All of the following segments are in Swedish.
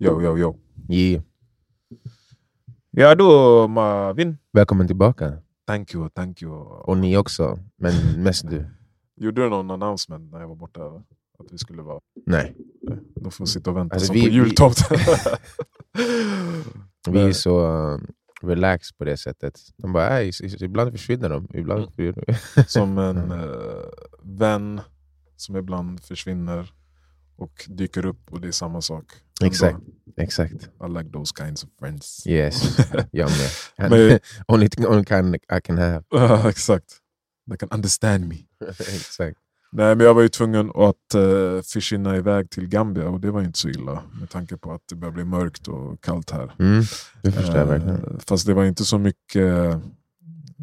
Yo, yo, yo. Yeah. Ja då Marvin. Välkommen tillbaka. Thank you, thank you. Och ni också, men mest du. Gjorde du någon announcement när jag var borta? Att vi skulle vara... Nej. Då får sitta och vänta Alltså, som vi- på jultomten. Vi är så uh, relaxed på det sättet. De bara, "Nej, is- is- ibland försvinner de. Ibland Mm. som en eh, vän som ibland försvinner och dyker upp och det är samma sak. Exakt. Exakt. I like those kinds of friends. Yes. Jag med. Only, only kind I can have. Ja, exakt. They can understand me. Exakt. Nej, men jag var ju tvungen att uh, försvinna iväg till Gambia och det var inte så illa med tanke på att det börjar bli mörkt och kallt här. Mm, det förstår Eh, verkligen. Fast det var inte så mycket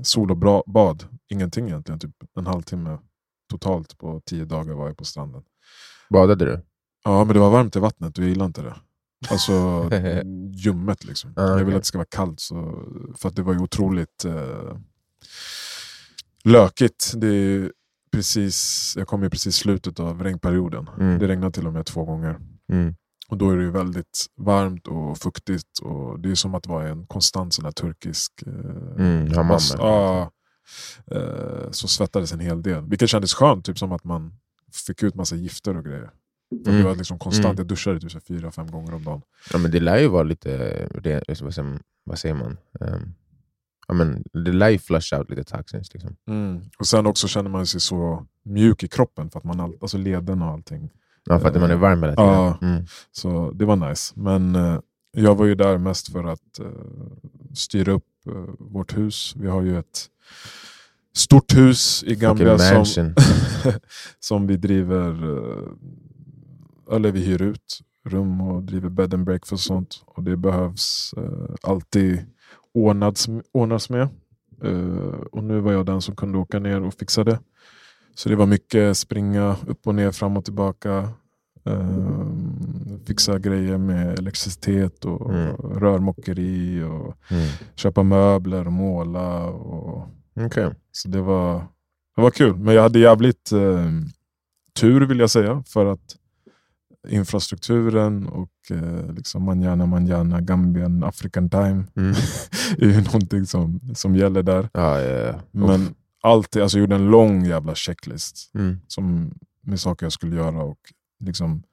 sol och bra bad. Ingenting egentligen. Typ en halvtimme totalt på tio dagar var jag på stranden. Badade du? Ja, men det var varmt i vattnet och jag gillar inte det. Alltså ljummet liksom. Ah, Jag vill att det ska vara kallt. Så, för att det var ju otroligt eh, lökigt. Det precis, jag kom ju precis slutet av regnperioden. Mm. Det regnade till och med två gånger. Mm. Och då är det ju väldigt varmt och fuktigt. Och det är som att vara i en konstant sån här turkisk... Eh, Mm, hammam ja, eh, så svettades en hel del. Vilket kändes skönt, typ som att man fick ut massa gifter och grejer. För Mm. Det var liksom konstant, Mm. jag duschade typ fyra, fem gånger om dagen. Ja, men det lär ju vara lite, vad säger, vad säger man? Um, ja, men det lär ju flush out lite toxins. Liksom. Och sen också känner man sig så mjuk i kroppen, för att man all, alltså leden och allting. Ja, för att man är varm hela tiden. Ja. Mm. Så det var nice. Men eh, jag var ju där mest för att eh, styra upp eh, vårt hus. Vi har ju ett stort hus i Gambia som, som vi driver, eh, eller vi hyr ut rum och driver bed and breakfast och sånt. Och det behövs eh, alltid ordnads, ordnas med. Eh, och nu var jag den som kunde åka ner och fixa det. Så det var mycket springa upp och ner, fram och tillbaka. Eh, fixa grejer med elektricitet och Mm. rörmokeri och Mm. köpa möbler och måla. Och, Okej. så det var, det var kul. Men jag hade jävligt eh, tur vill jag säga. För att infrastrukturen och eh, liksom manjana manjana, Gambian, African time Mm. är ju någonting som, som gäller där. Ja, ja, ja. Men alltid, alltså jag gjorde en lång jävla checklist Mm. som, med saker jag skulle göra. och liksom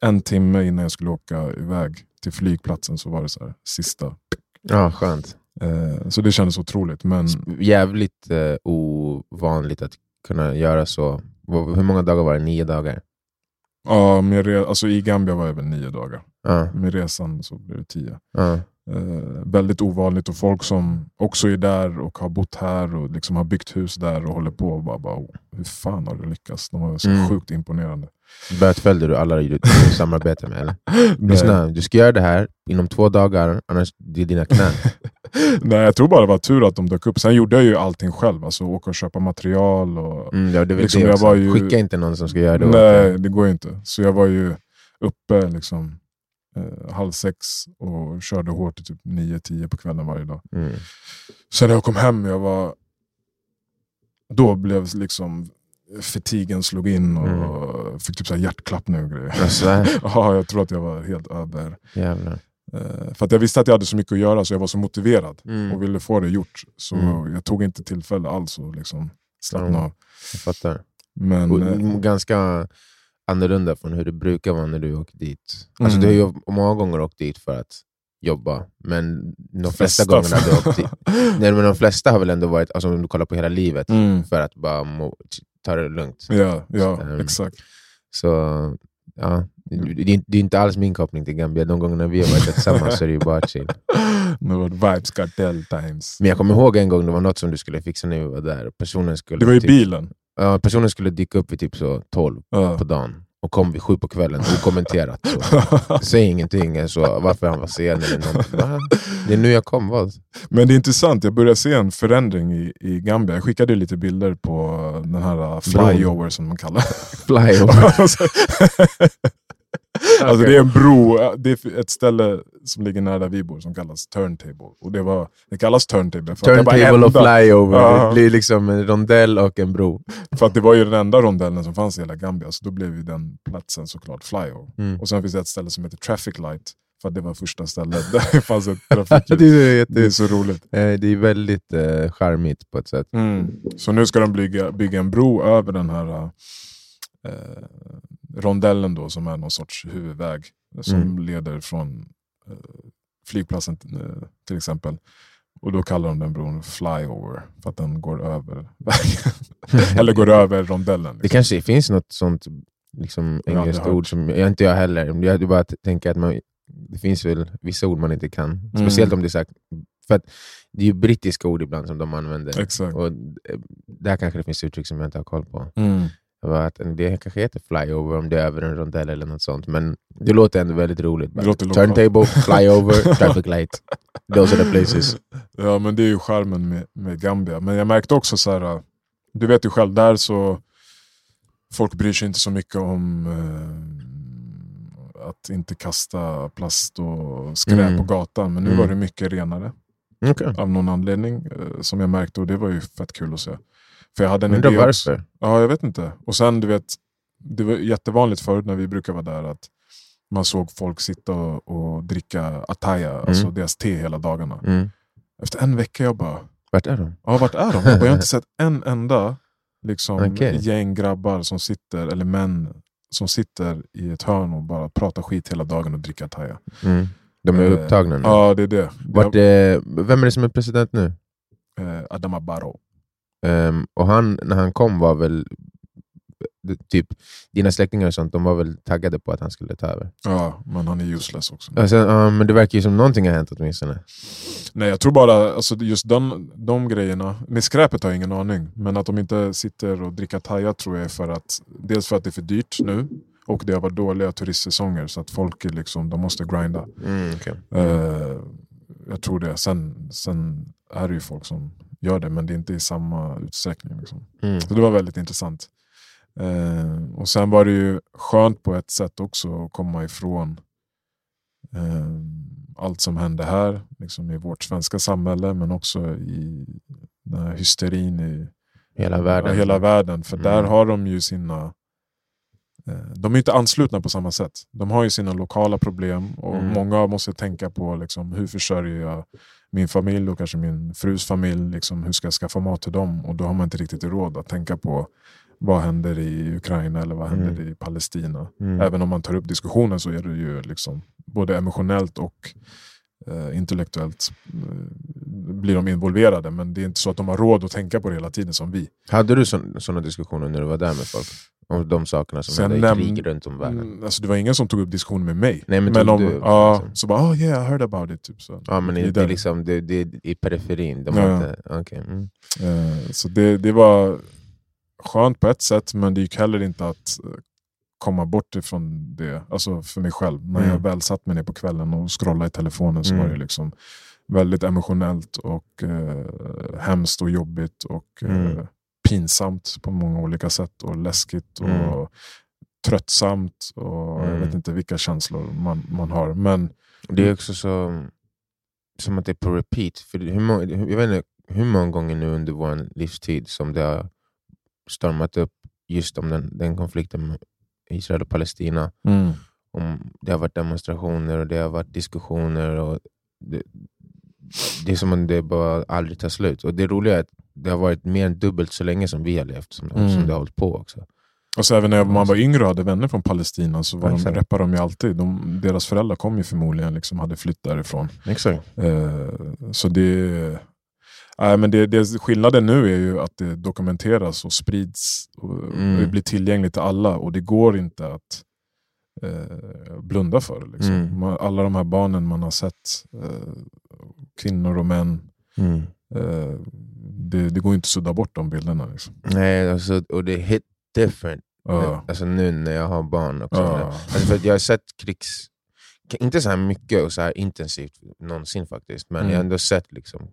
En timme innan jag skulle åka iväg till flygplatsen så var det så här, sista. Ja, skönt. Eh, så det kändes otroligt. Men Jävligt eh, ovanligt att kunna göra så. Hur många dagar var det? Nio dagar? ja, med re- alltså, i Gambia var jag väl nio dagar. Ja, Med resan så blev det tio. ja. Eh, väldigt ovanligt och folk som också är där och har bott här och liksom har byggt hus där och håller på och bara, bara "Oh, hur fan har du lyckats? De var så Mm. sjukt imponerande. Bötfällde du alla du samarbetar med? Eller? Lyssna, du ska göra det här inom två dagar, annars det är dina knän. Nej, jag tror bara det var tur att de dök upp. Sen gjorde jag ju allting själv, alltså åka och köpa material. Och... Mm, ja, det Liksom, det jag var ju- Skicka inte någon som ska göra det Nej, det går ju inte. Så jag var ju uppe liksom, eh, halv sex och körde hårt till typ nio, tio på kvällen varje dag. Mm. Sen när jag kom hem, jag var... Då blev liksom fatigen slog in och fick typ så här hjärtklappning och grejer. Alltså, ja, jag tror att jag var helt över. jävlar. Eh, för att jag visste att jag hade så mycket att göra så jag var så motiverad Mm. och ville få det gjort. Så Mm. jag tog inte tillfälle alls att liksom slappna Mm. av. Men, Och, eh, ganska annorlunda från hur det brukar vara när du åker dit. Alltså, Mm. Du har ju många gånger åkt dit för att jobba, men de flesta gångerna du åkt dit, nej, men de flesta har väl ändå varit, alltså, om du kollar på hela livet, mm. för att bara må, ta det lugnt. Ja, ja Mm. exakt. Så ja, det, det är inte alls min koppling till Gambia. De gångerna vi har varit tillsammans så är det ju bara chill. Något vibes cartel times. Men jag kommer ihåg en gång det var något som du skulle fixa när vi var där. Personen skulle, Det var i typ, bilen. Ja, personen skulle dyka upp vid typ så 12 Ja. på dagen och kom vid sju på kvällen okommenterat. Säg ingenting, så varför han var sen eller något. Va? Det är nu jag kom, vad? Men det är intressant, jag börjar se en förändring i, i Gambia. Jag skickade lite bilder på den här uh, flyover som man kallar Flyover. Alltså det är en bro, det är ett ställe som ligger nära vi bor som kallas Turntable. Och det, var, det kallas Turntable för att det var Turntable och enda- flyover, Ja. det blir liksom en rondell och en bro. För att det var ju den enda rondellen som fanns i hela Gambia, så då blev ju den platsen såklart flyover. Mm. Och sen finns det ett ställe som heter Traffic Light, för att det var första stället där det fanns ett trafikljus. det, är, jätte- Det är så roligt. eh, det är väldigt eh, charmigt på ett sätt. Mm. Så nu ska de bygga, bygga en bro över den här eh, rondellen då, som är någon sorts huvudväg som Mm. leder från eh, flygplatsen eh, till exempel. Och då kallar de den bron flyover, för att den går över vägen. Eller går över rondellen. Det Liksom. kanske finns något sånt liksom, engelskt ord som jag inte jag heller. Jag bara tänker att man, det finns väl vissa ord man inte kan. Speciellt om det är så här, för att det är ju brittiska ord ibland som de använder. Exakt. Och eh, där kanske det finns uttryck som jag inte har koll på. Mm. Att det kanske heter flyover om det är över en rondell eller något sånt. Men det låter ändå väldigt roligt. Turntable, flyover, traffic light. Those are the places. Ja men det är ju charmen med, med Gambia. Men jag märkte också så här, du vet ju själv där så folk bryr sig inte så mycket om eh, att inte kasta plast och skräp Mm. på gatan. Men nu Mm. var det mycket renare Okay. av någon anledning eh, som jag märkte och det var ju fett kul att se. För jag hade en idé också. varför. Ja, jag vet inte. Och sen du vet, det var jättevanligt förut när vi brukar vara där att man såg folk sitta och, och dricka ataya, alltså deras te hela dagarna. Mm. Efter en vecka jag bara, Vart är de? ja vart är de? Jag, bara, jag har inte sett en enda liksom, Okej. gäng grabbar som sitter, eller män som sitter i ett hörn och bara pratar skit hela dagen och dricker ataya. Mm. De är Eh, upptagna nu. Ja, det är det. Vart, eh, vem är det som är president nu? Eh, Adama Barrow. Ehm, och han, när han kom var väl typ dina släktingar och sånt, de var väl taggade på att han skulle ta över. Ja, men han är useless också. Alltså, ja, men det verkar ju som någonting har hänt åtminstone. Nej, jag tror bara alltså, just de, de grejerna. Med skräpet har jag ingen aning. Men att de inte sitter och dricker taja tror jag är för att dels för att det är för dyrt nu och det har varit dåliga turistsäsonger så att folk är liksom, de måste grinda. Mm, okay. Eh, jag tror det. Sen, sen är det ju folk som gör det men det är inte i samma utsträckning. Liksom. mm. Så det var väldigt intressant. Eh, och sen var det ju skönt på ett sätt också att komma ifrån eh, allt som hände här, liksom i vårt svenska samhälle, men också i den här hysterin i Hela världen. Ja, hela världen. För Mm. där har de ju sina... eh, De är inte anslutna på samma sätt. De har ju sina lokala problem och Mm. många måste tänka på liksom, hur försörjer jag min familj och kanske min frus familj. Liksom, hur ska jag skaffa mat till dem? Och då har man inte riktigt råd att tänka på vad händer i Ukraina eller vad händer Mm. i Palestina. Mm. Även om man tar upp diskussionen så är det ju liksom, både emotionellt och eh, intellektuellt eh, blir de involverade. Men det är inte så att de har råd att tänka på det hela tiden som vi. Hade du sådana diskussioner när du var där med folk? Om de sakerna som jag hände i krig runt om världen? Mm, alltså det var ingen som tog upp diskussion med mig. Nej, men men om, du- ja, liksom? så bara oh yeah I heard about it. Typ, så. Ja, men det, det, liksom, det, det är i periferin. De Ja, inte, okej, mm. Eh, så det, det var skönt på ett sätt men det gick heller inte att eh, komma bort ifrån det. Alltså för mig själv. När Mm. jag väl satt mig ner på kvällen och scrollade i telefonen så Mm. var det liksom väldigt emotionellt och eh, hemskt och jobbigt och eh, Mm. pinsamt på många olika sätt och läskigt och Mm. tröttsamt och jag Mm. vet inte vilka känslor man, man har. Men Det är också så som att det är på repeat. För hur, många, jag vet inte hur många gånger nu under vår livstid som det har stormat upp just om den, den konflikten Israel och Palestina. Om det har varit demonstrationer och det har varit diskussioner. och det, det är som om det bara aldrig tar slut. Och det roliga är att det har varit mer än dubbelt så länge som vi har levt som, Mm. som det har hållit på också. Och så även när man var yngre och hade vänner från Palestina så var de, reppade de ju alltid. De, deras föräldrar kom ju förmodligen, liksom, hade flytt därifrån. Exakt. Eh, så det, nej, men det, det, skillnaden nu är ju att det dokumenteras och sprids och Mm. det blir tillgängligt till alla och det går inte att eh, blunda för. det, Liksom. Mm. Man, alla de här barnen man har sett, eh, kvinnor och män, Mm. eh, det, det går inte att sudda bort de bilderna. Liksom. Nej, alltså, och det hit different. Ja. Alltså nu när jag har barn också. Ja. Alltså för jag har sett krigs... Inte så här mycket och så här intensivt någonsin faktiskt, men Mm. jag har ändå sett liksom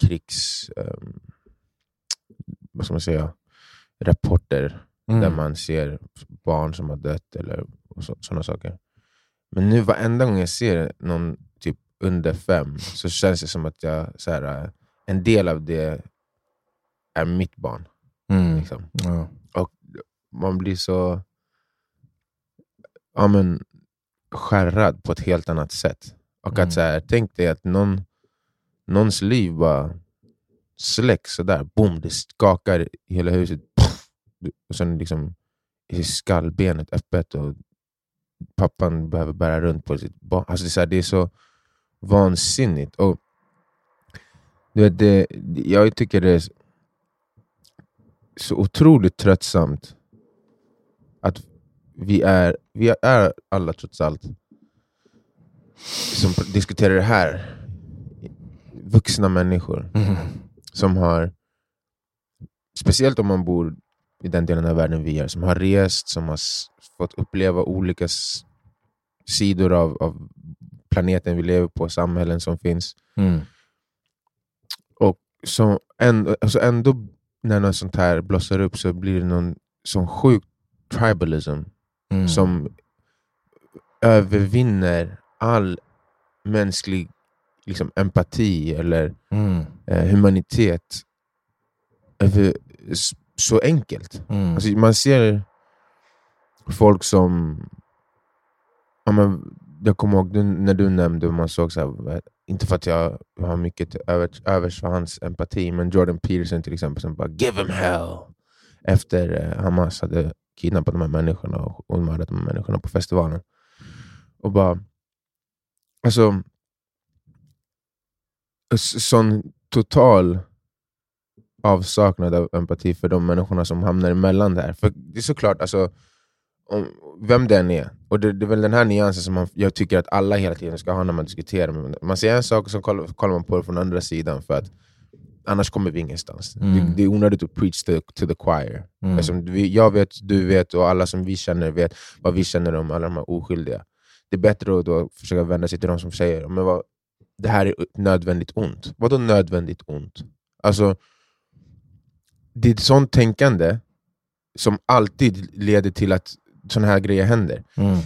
krigs... ehm, vad ska man säga? Rapporter Mm. där man ser barn som har dött eller sådana saker. Men nu varenda gång jag ser någon typ under fem så känns det som att jag, så här, äh, en del av det är mitt barn. Mm. Liksom. Ja. Man blir så ja, men, skärrad på ett helt annat sätt. Och Mm. att så här, tänk dig att någon, någons liv bara släcks sådär. Boom, det skakar i hela huset. Puff, och sen liksom är skallbenet öppet och pappan behöver bära runt på sitt barn. Alltså det, är så här, det är så vansinnigt. Och, du vet, det, jag tycker det är så otroligt tröttsamt att vi är, vi är alla trots allt som diskuterar det här vuxna människor Mm. som har, speciellt om man bor i den delen av världen vi är, som har rest, som har fått uppleva olika sidor av, av planeten vi lever på, samhällen som finns. Mm. som ändå, alltså ändå när något sånt här blossar upp så blir det någon sån sjuk tribalism Mm. som övervinner all mänsklig liksom, empati eller Mm. eh, humanitet över, så enkelt. Mm. Alltså, man ser folk som... Ja, men, jag kommer ihåg du, när du nämnde, man såg så här, inte för att jag har mycket övers, övers för hans empati, men Jordan Peterson till exempel som bara “give him hell” efter eh, Hamas hade kidnappat de här människorna och, och mördat de här människorna på festivalen. Och bara... Alltså... Sån total avsaknad av empati för de människorna som hamnar emellan där. För det är såklart, alltså, om, vem den är, och det, det är väl den här nyansen som man, jag tycker att alla hela tiden ska ha när man diskuterar. Man säger en sak och så kollar, kollar man på det från andra sidan, för att annars kommer vi ingenstans. Mm. Det, det är onödigt att preach to, to the choir. Mm. Vi, jag vet, du vet och alla som vi känner vet vad vi känner om alla de här oskyldiga. Det är bättre att då försöka vända sig till de som säger men vad, det här är nödvändigt ont. Vadå nödvändigt ont? Alltså, det är ett sånt tänkande som alltid leder till att såna här grejer händer. Mm.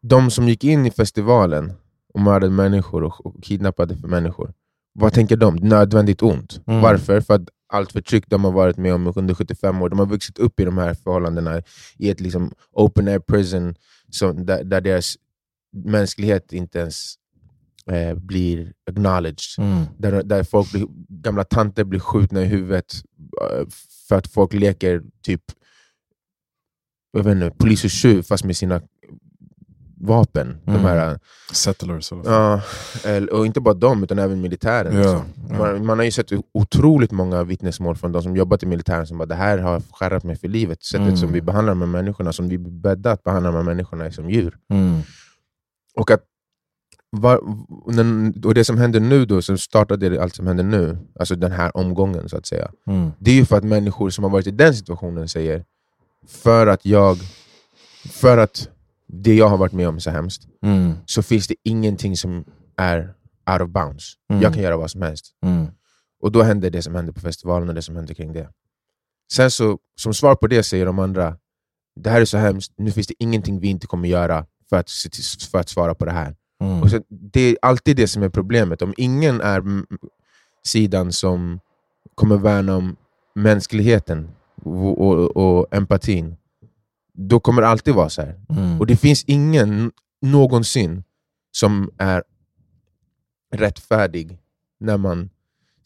De som gick in i festivalen och mördade människor och, och kidnappade för människor, vad tänker de? Nödvändigt ont. Mm. Varför? För att allt förtryck de har varit med om under 75 år, de har vuxit upp i de här förhållandena i ett liksom open air prison som, där, där deras mänsklighet inte ens eh, blir acknowledged. Mm. Där, där folk blir, gamla tanter blir skjutna i huvudet eh, för att folk leker typ jag vet inte, polis och tjuv fast med sina vapen. De Mm. här, Settlers. Eller? ja, och inte bara de, utan även militären. Ja, liksom. ja. Man, man har ju sett otroligt många vittnesmål från de som jobbat i militären som bara det här har skärrat mig för livet. Sättet Mm. som vi behandlar de här människorna, som vi bäddar att behandla de här människorna är som djur. Mm. Och, att, var, och det som händer nu, då, som startade det, allt som händer nu, alltså den här omgången så att säga, Mm. det är ju för att människor som har varit i den situationen säger för att jag, för att det jag har varit med om är så hemskt, Mm. så finns det ingenting som är out of bounds. Mm. Jag kan göra vad som helst. Mm. Och då händer det som händer på festivalen och det som händer kring det. Sen så, som svar på det säger de andra, det här är så hemskt, nu finns det ingenting vi inte kommer göra för att, för att svara på det här. Mm. Och så, det är alltid det som är problemet. Om ingen är sidan som kommer värna om mänskligheten och, och, och empatin, då kommer det alltid vara så här. Mm. Och det finns ingen någonsin som är rättfärdig när man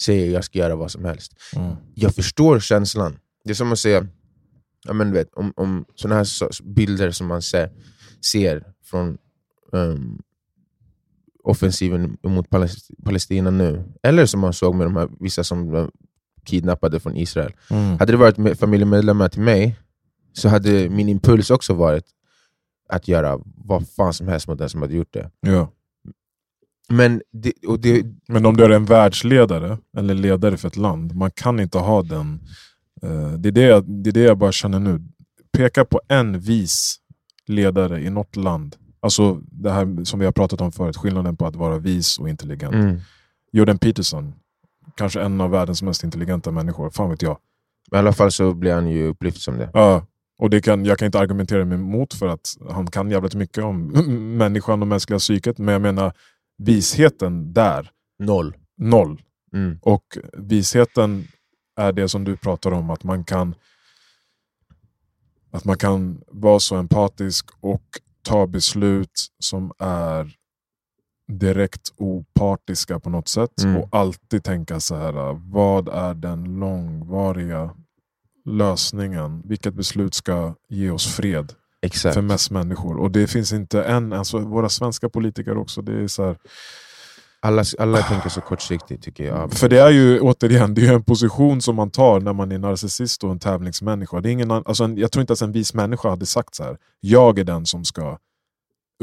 säger jag ska göra vad som helst. Mm. Jag förstår känslan. Det är som att säga, ja, men vet, om, om såna här bilder som man ser, ser från ehm, offensiven mot Palest- Palestina nu, eller som man såg med de här vissa som kidnappade från Israel. Mm. Hade det varit med familjemedlemmar till mig så hade min impuls också varit att göra vad fan som helst mot den som hade gjort det. Ja. Men det, och det, Men om du är en världsledare, eller ledare för ett land, man kan inte ha den... eh, det, är det, jag, det är det jag bara känner nu. Peka på en vis ledare i något land. Alltså det här som vi har pratat om förut, skillnaden på att vara vis och intelligent. mm. Jordan Peterson, kanske en av världens mest intelligenta människor, fan vet jag. I alla fall så blir han ju upplyft som det. Ja, Och det kan, jag kan inte argumentera emot för att han kan jävligt mycket om människan och mänskliga psyket, men jag menar visheten där, Noll. noll. Mm. Och visheten är det som du pratar om, att man kan att man kan vara så empatisk och ta beslut som är direkt opartiska på något sätt. Mm. Och alltid tänka så här, vad är den långvariga lösningen? Vilket beslut ska ge oss fred Exakt. för mest människor? Och det finns inte en, alltså våra svenska politiker också, det är så här, Alla, alla tänker så kortsiktigt tycker jag. För det är ju återigen det är en position som man tar när man är narcissist och en tävlingsmänniska. Det är ingen, alltså jag tror inte att en vis människa hade sagt så här. jag är den som ska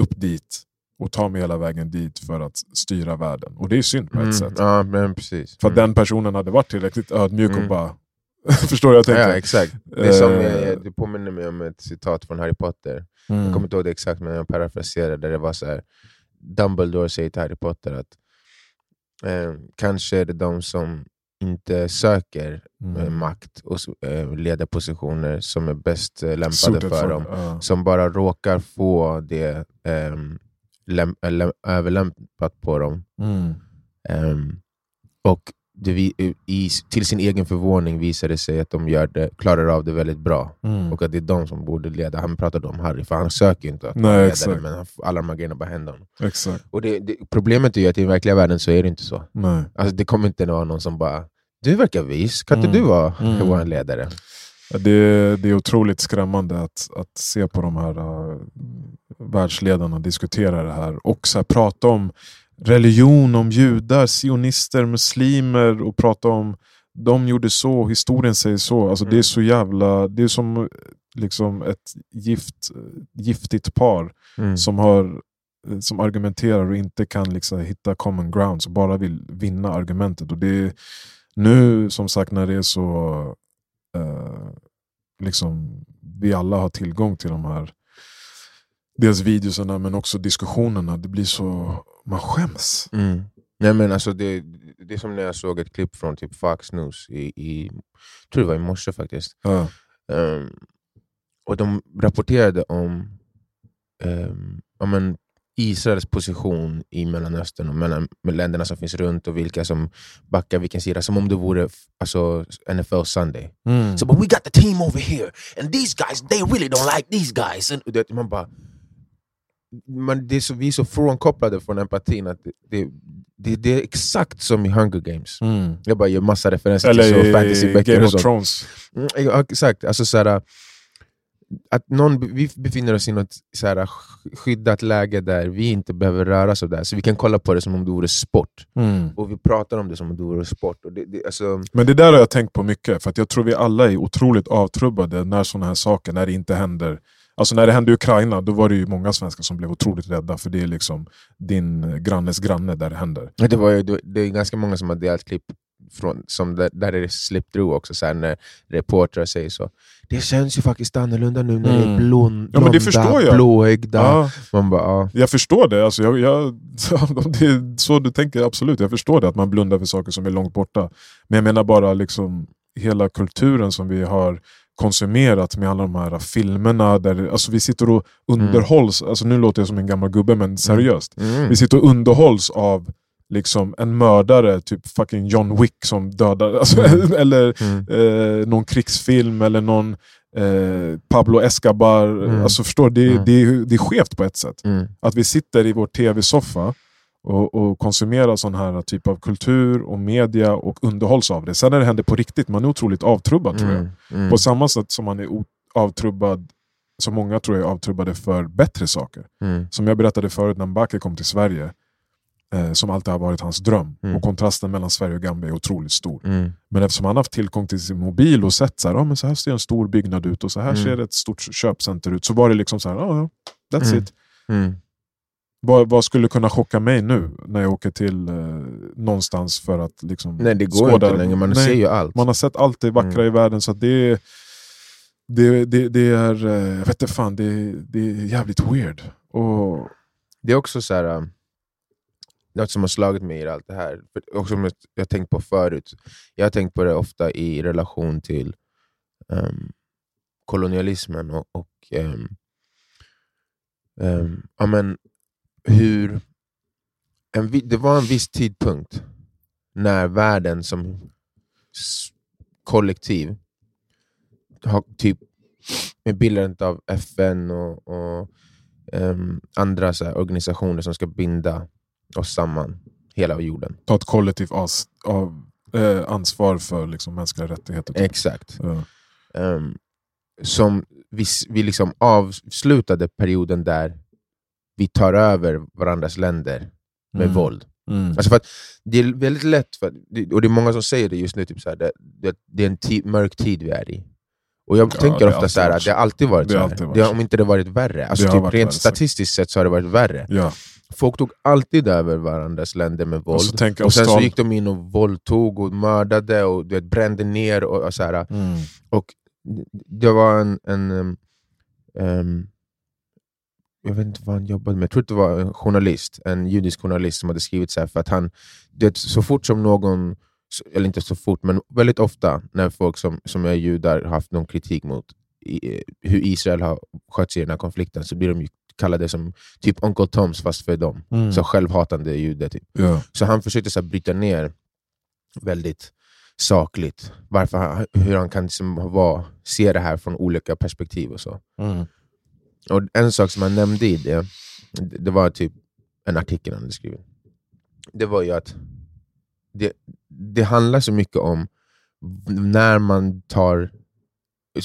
upp dit och ta mig hela vägen dit för att styra världen. Och det är synd på ett Mm, sätt. ja, men precis. För att Mm. den personen hade varit tillräckligt ödmjuk och Mm. bara... Förstår du vad jag tänker? Ja, exakt. Det, är som, Eh, eh, det påminner mig om ett citat från Harry Potter. Jag mm. kommer inte ihåg det exakt, men jag parafraserar där det var så här. Dumbledore säger till Harry Potter att eh, kanske är det de som inte söker eh, Mm. makt och eh, ledarpositioner som är bäst eh, lämpade Suited för dem. ja. Som bara råkar få det ehm, läm- läm- överlämpat på dem. Mm. Ehm, och det i, till sin egen förvåning visar det sig att de gör det, klarar av det väldigt bra. Mm. Och att det är de som borde leda. Han pratade om Harry, för han söker ju inte att Nej, ledare, men han, alla de här grejerna bara händer honom. Exakt. Och det, det, problemet är ju att i den verkliga världen så är det inte så. Nej. Alltså, det kommer inte vara någon som bara du verkar vis, kan inte Mm. du vara Mm. vår ledare? Det, det är otroligt skrämmande att, att se på de här uh, världsledarna diskutera det här och så här, prata om religion, om judar, sionister, muslimer och prata om de gjorde så, historien säger så. Alltså, Det är Mm. så jävla, det är som liksom ett gift, giftigt par Mm. som, har, som argumenterar och inte kan liksom hitta common ground, och bara vill vinna argumentet. Och det är, nu som sagt när det är så eh, liksom, vi alla har tillgång till de här dels videorna men också diskussionerna. Det blir så, man skäms. Mm. Nej, men alltså det, det är som när jag såg ett klipp från typ Fox News, i, i, jag tror det var i morse faktiskt. Ja. Ehm, och de rapporterade om um, ja, men Israels position i Mellanöstern och mellan med länderna som finns runt och vilka som backar vilken sida, som om det vore alltså, NFL Sunday. Mm. Så bara, we got the team over here, and these guys, they really don't like these guys. And, man bara, man, det är så, vi är så frånkopplade från empatin att det, det, det, det är exakt som i Hunger Games. Mm. Jag bara gör massa referenser Eller till så fantasyböcker Game och of. Thrones. Mm, exakt. Alltså, såhär, att någon, vi befinner oss i något såhär, skyddat läge där vi inte behöver röra oss av det här, så vi kan kolla på det som om det vore sport. Mm. Och vi pratar om det som om det vore sport. Och det, det, alltså, Men det där har jag tänkt på mycket, för att jag tror vi alla är otroligt avtrubbade när sådana här saker, när det inte händer. Alltså när det hände i Ukraina, då var det ju många svenskar som blev otroligt rädda, för det är liksom din grannes granne där det händer. det, var ju, det, det är ganska många som har delat klipp från, som där, där det är slip through också, såhär, när reportrar säger så. Det känns ju faktiskt annorlunda nu när det är Mm. blond, Ja, men det blonda, förstår jag. blåögda. Ja, Man bara, ja. jag förstår det, alltså jag, jag, det är så du tänker, absolut. Jag förstår det, att man blundar för saker som är långt borta. Men jag menar bara liksom hela kulturen som vi har konsumerat med alla de här filmerna. Där, alltså vi sitter och underhålls, alltså nu låter jag som en gammal gubbe men seriöst. Mm. Vi sitter och underhålls av liksom en mördare, typ fucking John Wick som dödar, alltså, Mm. eller Mm. eh, någon krigsfilm eller någon eh, Pablo Escobar. Mm. Alltså förstår det, Mm. det, är- det är skevt på ett sätt. Mm. Att vi sitter i vår tv-soffa och, och konsumerar sån här typ av kultur och media och underhålls av det. Sen när det händer på riktigt, man är otroligt avtrubbad tror jag. Mm. Mm. På samma sätt som man är avtrubbad, som många tror jag är avtrubbade för bättre saker. Mm. Som jag berättade förut när Mbake kom till Sverige, eh, som alltid har varit hans dröm. Mm. Och kontrasten mellan Sverige och Gambia är otroligt stor. Mm. Men eftersom han haft tillgång till sin mobil och sett så här, ah, men så här ser en stor byggnad ut och så här Mm. ser ett stort köpcenter ut. Så var det liksom så här, ah, ja, that's Mm. it. Mm. Vad, vad skulle kunna chocka mig nu när jag åker till eh, någonstans för att liksom Nej det går skåda- inte längre, man Nej, ser ju allt. Man har sett allt det vackra Mm. i världen så det det, det, det är, eh, jag vet inte fan, det, det är jävligt weird. Och, Det är också så här, um, något som har slagit mig i allt det här, och som jag tänkt på förut. Jag har tänkt på det ofta i relation till um, kolonialismen och, och ehm, ehm, ja, men hur... En, det var en viss tidpunkt när världen som kollektiv har typ med bildandet av FN och, och ehm, andra så här, organisationer som ska binda oss samman, hela jorden. Ta ett kollektivt as, av, eh, ansvar för liksom, mänskliga rättigheter. typ. Exakt. Ja. Ehm, som vi, vi liksom avslutade perioden där vi tar över varandras länder med Mm. våld. Mm. Alltså för det är väldigt lätt, för, att- och det är många som säger det just nu, typ så här, det, det, det är en mörk tid vi är i. Och jag Ja, tänker ofta så här, att det har alltid varit Det så alltid varit Det om inte det varit värre. Alltså typ, varit rent värre, statistiskt sett så har det varit värre. Ja. Folk tog alltid över varandras länder med våld. Och så tänker Och sen så gick de in och våldtog och mördade och du vet, brände ner. Och, och så här. Mm. Det var en, en um, um, jag vet inte vad han jobbade med, jag tror att det var en journalist, en judisk journalist som hade skrivit så här, för att han, det, så fort som någon, eller inte så fort, men väldigt ofta när folk som, som är judar har haft någon kritik mot i, hur Israel har skött sig i den här konflikten så blir de kallade som typ Uncle Toms fast för dem. Mm. Så självhatande jude. Typ. Ja. Så han försökte så här, bryta ner väldigt sakligt varför han, hur han kan liksom vara, se det här från olika perspektiv. och så. Mm. Och En sak som han nämnde i det, det var typ en artikel han hade skrivit. Det var ju att det, det handlar så mycket om när man tar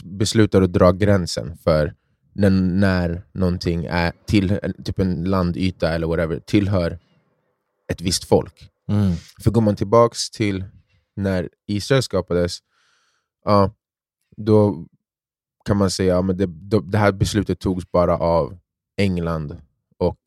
beslutar att dra gränsen för när, när någonting är till, typ en landyta eller whatever, tillhör ett visst folk. Mm. För går man tillbaks till när Israel skapades, ja, då kan man säga att det, det här beslutet togs bara av England och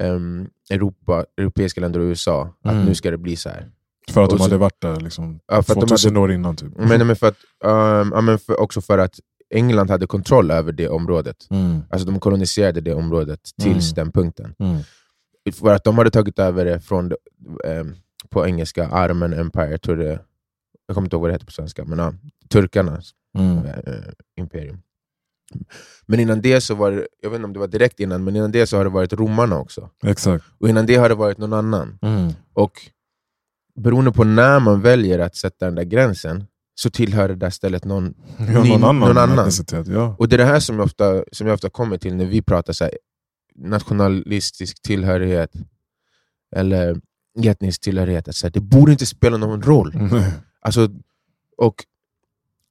ehm, Europa, europeiska länder och USA, att Mm. nu ska det bli så här. För att de hade varit där liksom, Ja, för att de 2000 hade, år innan. Typ. men, men för att, ehm, ja, men för, också för att England hade kontroll över det området. Mm. Alltså de koloniserade det området tills Mm. den punkten. Mm. För att de hade tagit över det från, ehm, på engelska, Armen Empire, tror det, jag kommer inte ihåg vad det heter på svenska, men ja, turkarnas Mm. eh, imperium. Men innan det så var det, jag vet inte om det var direkt innan, men innan det så har det varit romarna också. Exakt. Och innan det har det varit någon annan. Mm. Och beroende på när man väljer att sätta den där gränsen, så tillhör det där stället någon... Ja, Ny- någon annan, någon annan. Ja. Och det är det här som jag ofta, som jag ofta kommer till när vi pratar så här, nationalistisk tillhörighet, eller etnisk tillhörighet. Att så här, det borde inte spela någon roll. Nej. Alltså, och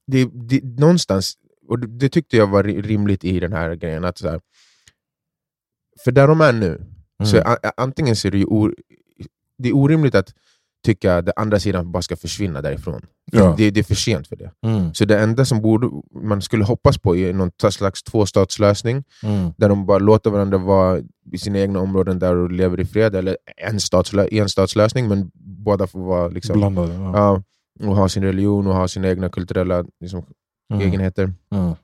det, det, någonstans, och det, tyckte jag var ri- rimligt i den här grejen, att så här, för där de är nu, så Mm. a- antingen så är det ju or, det är orimligt att tycka att den andra sidan bara ska försvinna därifrån. Ja. Det, det är för sent för det. Mm. Så det enda som borde, man skulle hoppas på är någon slags tvåstatslösning, Mm. där de bara låter varandra vara i sina egna områden där och lever i fred, eller en, statslö, en statslösning, men båda får vara liksom, Blandade. Ja. Ja, och ha sin religion och ha sina egna kulturella liksom, Mm. egenheter. Mm.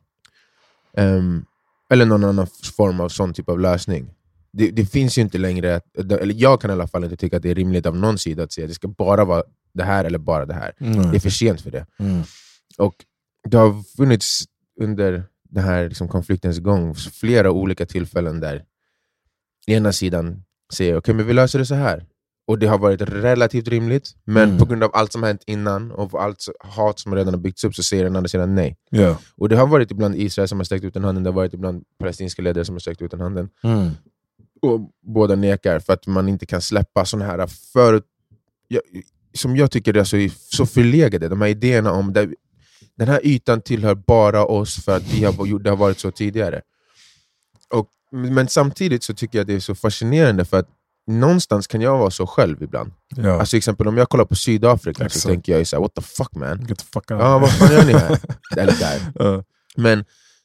Ehm, eller någon annan form av sån typ av lösning. Det, det finns ju inte längre, eller jag kan i alla fall inte tycka att det är rimligt av någon sida att säga att det ska bara vara det här eller bara det här. Nej. Det är för sent för det. Mm. Och det har funnits under den här liksom, konfliktens gång flera olika tillfällen där ena sidan säger okej men vi löser det så här. Och det har varit relativt rimligt, men Mm. på grund av allt som hänt innan och allt hat som redan har byggts upp så säger den andra sidan nej. Ja. Och det har varit ibland Israel som har sträckt ut den handen, det har varit ibland palestinska ledare som har sträckt ut den handen. Mm. Och båda nekar för att man inte kan släppa såna här för, jag, som jag tycker är så, så förlegade, de här idéerna om där, den här ytan tillhör bara oss för att vi har, det har varit så tidigare. Och, men samtidigt så tycker jag det är så fascinerande för att någonstans kan jag vara så själv ibland. Ja. Alltså exempel om jag kollar på Sydafrika Exakt. så tänker jag ju så här, what the fuck man? Get the fuck out. Ja, vad fan gör ni här? Eller där. Ja. Men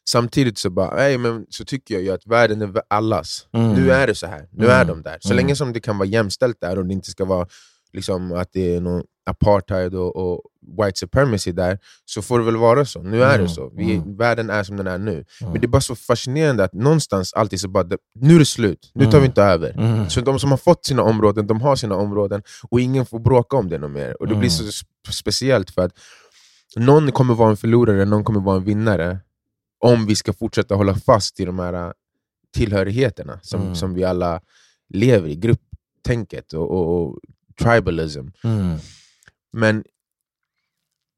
samtidigt så, bara, nej, men så tycker jag ju att världen är allas. Mm. Nu är det så här, nu Mm. är de där. Så Mm. länge som det kan vara jämställt där och det inte ska vara liksom, att det är någon apartheid och, och white supremacy där, så får det väl vara så. Nu är Mm. det så. Vi, Mm. Världen är som den är nu. Mm. Men det är bara så fascinerande att någonstans alltid så bara, nu är det slut, nu tar Mm. vi inte över. Mm. Så de som har fått sina områden, de har sina områden och ingen får bråka om det något mer. Och det blir så Mm. sp- speciellt för att någon kommer vara en förlorare, någon kommer vara en vinnare om vi ska fortsätta hålla fast i de här tillhörigheterna som, Mm. som vi alla lever i, grupptänket och, och, och tribalism. Mm. Men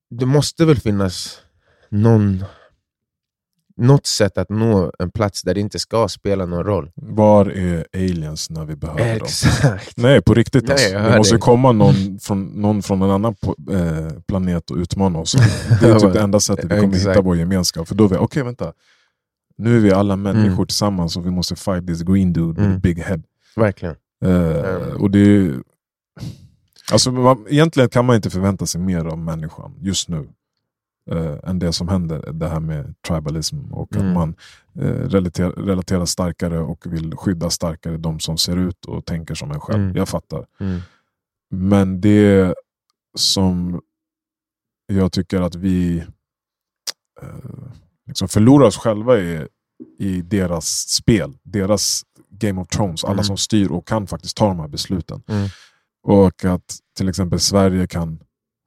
det måste väl finnas någon, något sätt att nå en plats där det inte ska spela någon roll. Var är aliens när vi behöver dem? Exakt. Nej, på riktigt. Nej, Alltså. Det måste dig. komma någon från, någon från en annan po- eh, planet och utmana oss. Det är typ det enda sättet vi kommer Exakt. hitta vår gemenskap. För då är vi, okej vänta. Nu är vi alla människor Mm. tillsammans och vi måste fight this green dude with a Mm. big head. Verkligen. Eh, Mm. och det är, alltså, man, egentligen kan man inte förvänta sig mer av människan just nu. eh, än det som händer, det här med tribalism och Mm. att man eh, relaterar, relaterar starkare och vill skydda starkare de som ser ut och tänker som en själv. Mm. Jag fattar. Mm. Men det som jag tycker att vi eh, liksom förlorar oss själva i, i deras spel. Deras Game of Thrones. Alla Mm. som styr och kan faktiskt ta de här besluten. Och att till exempel Sverige kan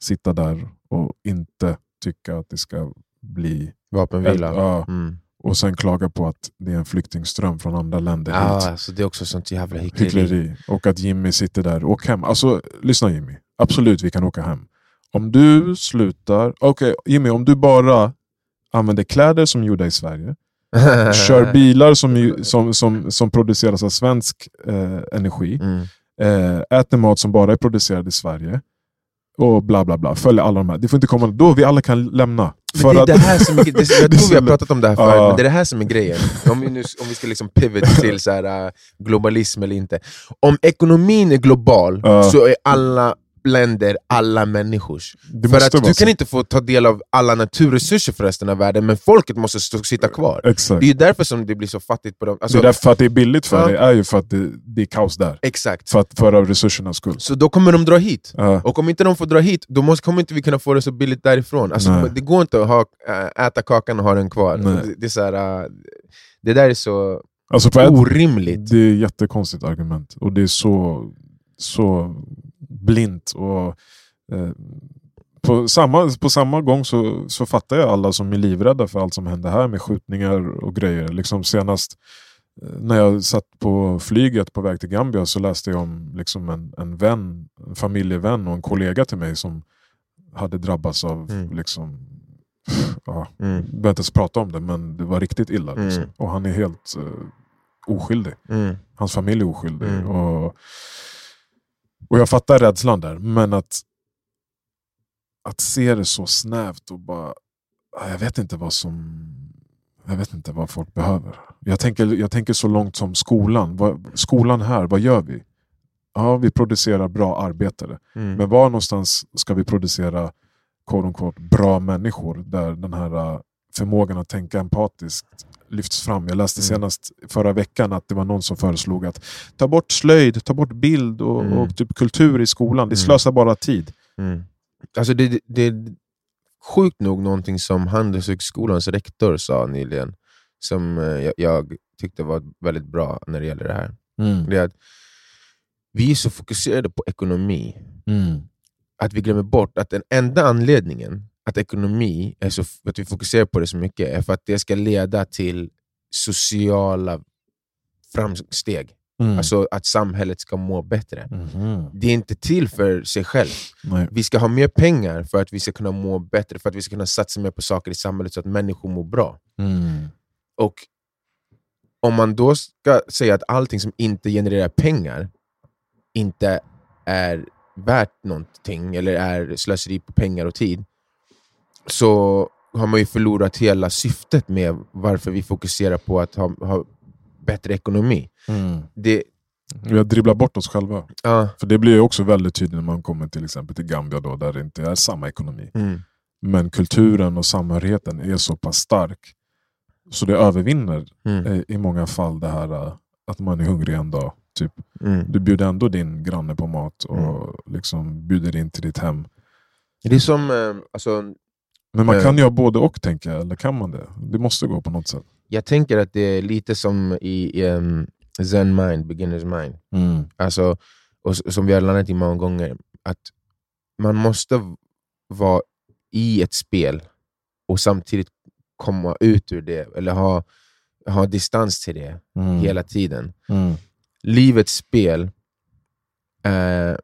sitta där och inte tycka att det ska bli... Vapenvila. Ja, Mm. och sen klaga på att det är en flyktingström från andra länder hit. Ah, så det är också sånt jävla hyckleri. hyckleri. Och att Jimmy sitter där och åker hem. Alltså, lyssna Jimmy. Absolut, vi kan åka hem. Om du slutar... Okej, Jimmy, om du bara använder kläder som är gjorda i Sverige, kör bilar som, som, som, som produceras av svensk eh, energi, Mm. Eh, äter mat som bara är producerad i Sverige, och bla bla bla. Följer alla de här. Det får inte komma... Då vi alla kan lämna. Men För det är att- det här som är, det, jag tror vi har pratat om det här förut, Ja. men det är det här som är grejen. Om vi, nu, om vi ska liksom pivot till så här, äh, globalism eller inte. Om ekonomin är global Ja. så är alla länder alla människors. det För att du så. kan inte få ta del av alla naturresurser för resten av världen, men folket måste stå, sitta kvar. Exakt. Det är därför som det blir så fattigt på dem. Alltså, det är därför att det är billigt för Ja. dig, är ju för att det, det är kaos där. Exakt. För, att, för av resursernas skull. Så då kommer de dra hit. Ja. Och om inte de får dra hit, då måste, kommer inte vi kunna få det så billigt därifrån. Alltså, Nej. det går inte att ha, äh, äta kakan och ha den kvar. Nej. Det, det, är så här, äh, det där är så Alltså på ett, orimligt. Det är ett jättekonstigt argument. Och det är så, så blint. Och, eh, på, samma, på samma gång så, så fattar jag alla som är livrädda för allt som händer här med skjutningar och grejer. Liksom senast eh, när jag satt på flyget på väg till Gambia så läste jag om liksom en, en vän, en familjevän och en kollega till mig som hade drabbats av Mm. liksom, ja, Mm. jag behöver inte ens prata om det men det var riktigt illa. Liksom. Mm. Och han är helt eh, oskyldig. Mm. Hans familj är oskyldig. Mm. Och, och jag fattar rädslan där, men att, att se det så snävt och bara... ah, Jag vet inte vad som... Jag vet inte vad folk behöver. Jag tänker, jag tänker så långt som skolan. Vad, skolan här, vad gör vi? Ja, vi producerar bra arbetare. Mm. Men var någonstans ska vi producera quote unquote, bra människor där den här uh, förmågan att tänka empatiskt lyfts fram. Jag läste Mm. senast förra veckan att det var någon som föreslog att ta bort slöjd, ta bort bild och, Mm. och typ kultur i skolan. Det Mm. slösar bara tid. Mm. Alltså det, det, är sjukt nog någonting som Handelshögskolans rektor sa nyligen, som eh, jag, jag tyckte var väldigt bra när det gäller det här. Det är att vi är så fokuserade på ekonomi Mm. att vi glömmer bort att den enda anledningen att ekonomi är så, att vi fokuserar på det så mycket är för att det ska leda till sociala framsteg. Mm. Alltså att samhället ska må bättre. Mhm. Det är inte till för sig själv. Nej. Vi ska ha mer pengar för att vi ska kunna må bättre, för att vi ska kunna satsa mer på saker i samhället så att människor mår bra. Mm. Och om man då ska säga att allting som inte genererar pengar inte är värt någonting, eller är slöseri på pengar och tid, så har man ju förlorat hela syftet med varför vi fokuserar på att ha, ha bättre ekonomi. Mm. Det, Vi har dribblat bort oss själva. ja, För det blir ju också väldigt tydligt när man kommer till exempel till Gambia då, där det inte är samma ekonomi. mm, Men kulturen och samhörigheten är så pass stark så det övervinner mm, i många fall det här eh, att man är hungrig en dag. Typ. mm. Du bjuder ändå din granne på mat och Mm. liksom bjuder in till ditt hem. Det är som, eh, alltså, Men man Eh. kan ju ha både och tänker jag, eller kan man det? Det måste gå på något sätt. jag tänker att det är lite som i um, Zen mind, beginner's mind. Alltså, och som vi har landat i många gånger, att man måste vara i ett spel och samtidigt komma ut ur det, eller ha, ha distans till det Mm. hela tiden. Mm. Livets spel eh,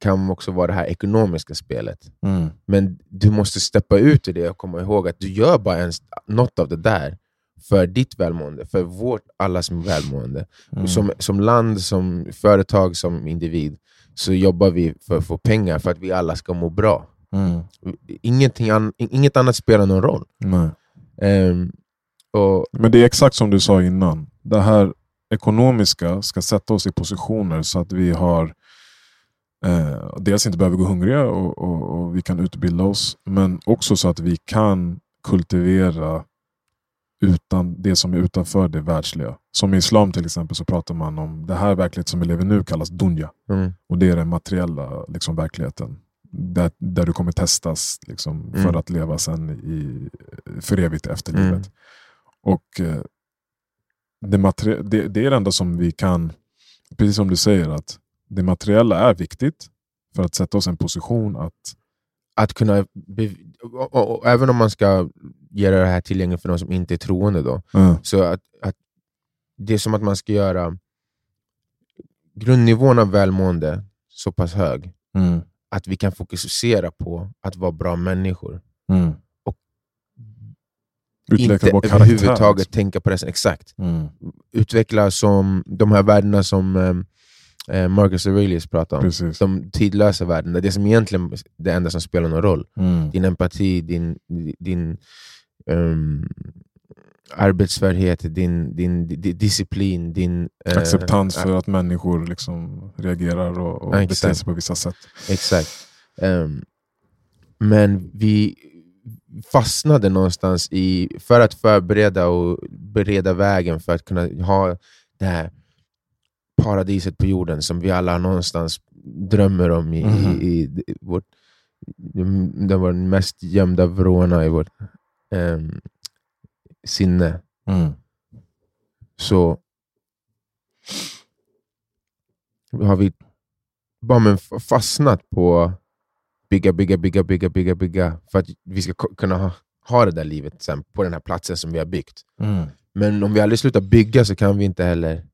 kan också vara det här ekonomiska spelet. Mm. Men du måste steppa ut ur det och komma ihåg att du gör bara ens något av det där för ditt välmående, för vårt allas välmående. Mm. Som, som land, som företag, som individ så jobbar vi för att få pengar för att vi alla ska må bra. Mm. Ingenting an, inget annat spelar någon roll. Ehm, och, Men det är exakt som du sa innan. Det här ekonomiska ska sätta oss i positioner så att vi har eh, dels inte behöver gå hungriga och, och, och vi kan utbilda oss, men också så att vi kan kultivera utan det som är utanför det världsliga. Som i islam till exempel så pratar man om det här verklighet som vi lever nu kallas dunja. mm, Och det är den materiella liksom, verkligheten. Där, där du kommer testas liksom, för Mm. att leva sen i, för evigt efter livet. Mm. Och eh, det, det, det är det enda som vi kan, precis som du säger, att det materiella är viktigt för att sätta oss i en position att att kunna, och, och, och, även om man ska göra det här tillgängligt för de som inte är troende, då, eh, så att, att det är som att man ska göra grundnivån av välmående så pass hög mm, att vi kan fokusera på att vara bra människor. mm. Och Utveckla inte vår karaktär. överhuvudtaget liksom. tänka på det. Exakt. Mm, Utveckla som de här värdena som eh, eh, Marcus Aurelius pratar om. precis. De tidlösa värdena, det som egentligen det enda som spelar någon roll. Mm, Din empati, din, din um, arbetsfärdighet, din, din, di- disciplin, din... eh, acceptans för att människor liksom reagerar och, och beter sig på vissa sätt. Exakt. Ehm, men vi fastnade någonstans i, för att förbereda och bereda vägen för att kunna ha det här paradiset på jorden som vi alla någonstans drömmer om i, Mhm. i, i, vårt, den var den mest gömda vrårna i vårt ehm, sinne. Mm, så har vi bara men fastnat på bygga, bygga, bygga, bygga, bygga, bygga för att vi ska kunna ha, ha det där livet sen på den här platsen som vi har byggt. mm, Men om vi aldrig slutar bygga så kan vi inte heller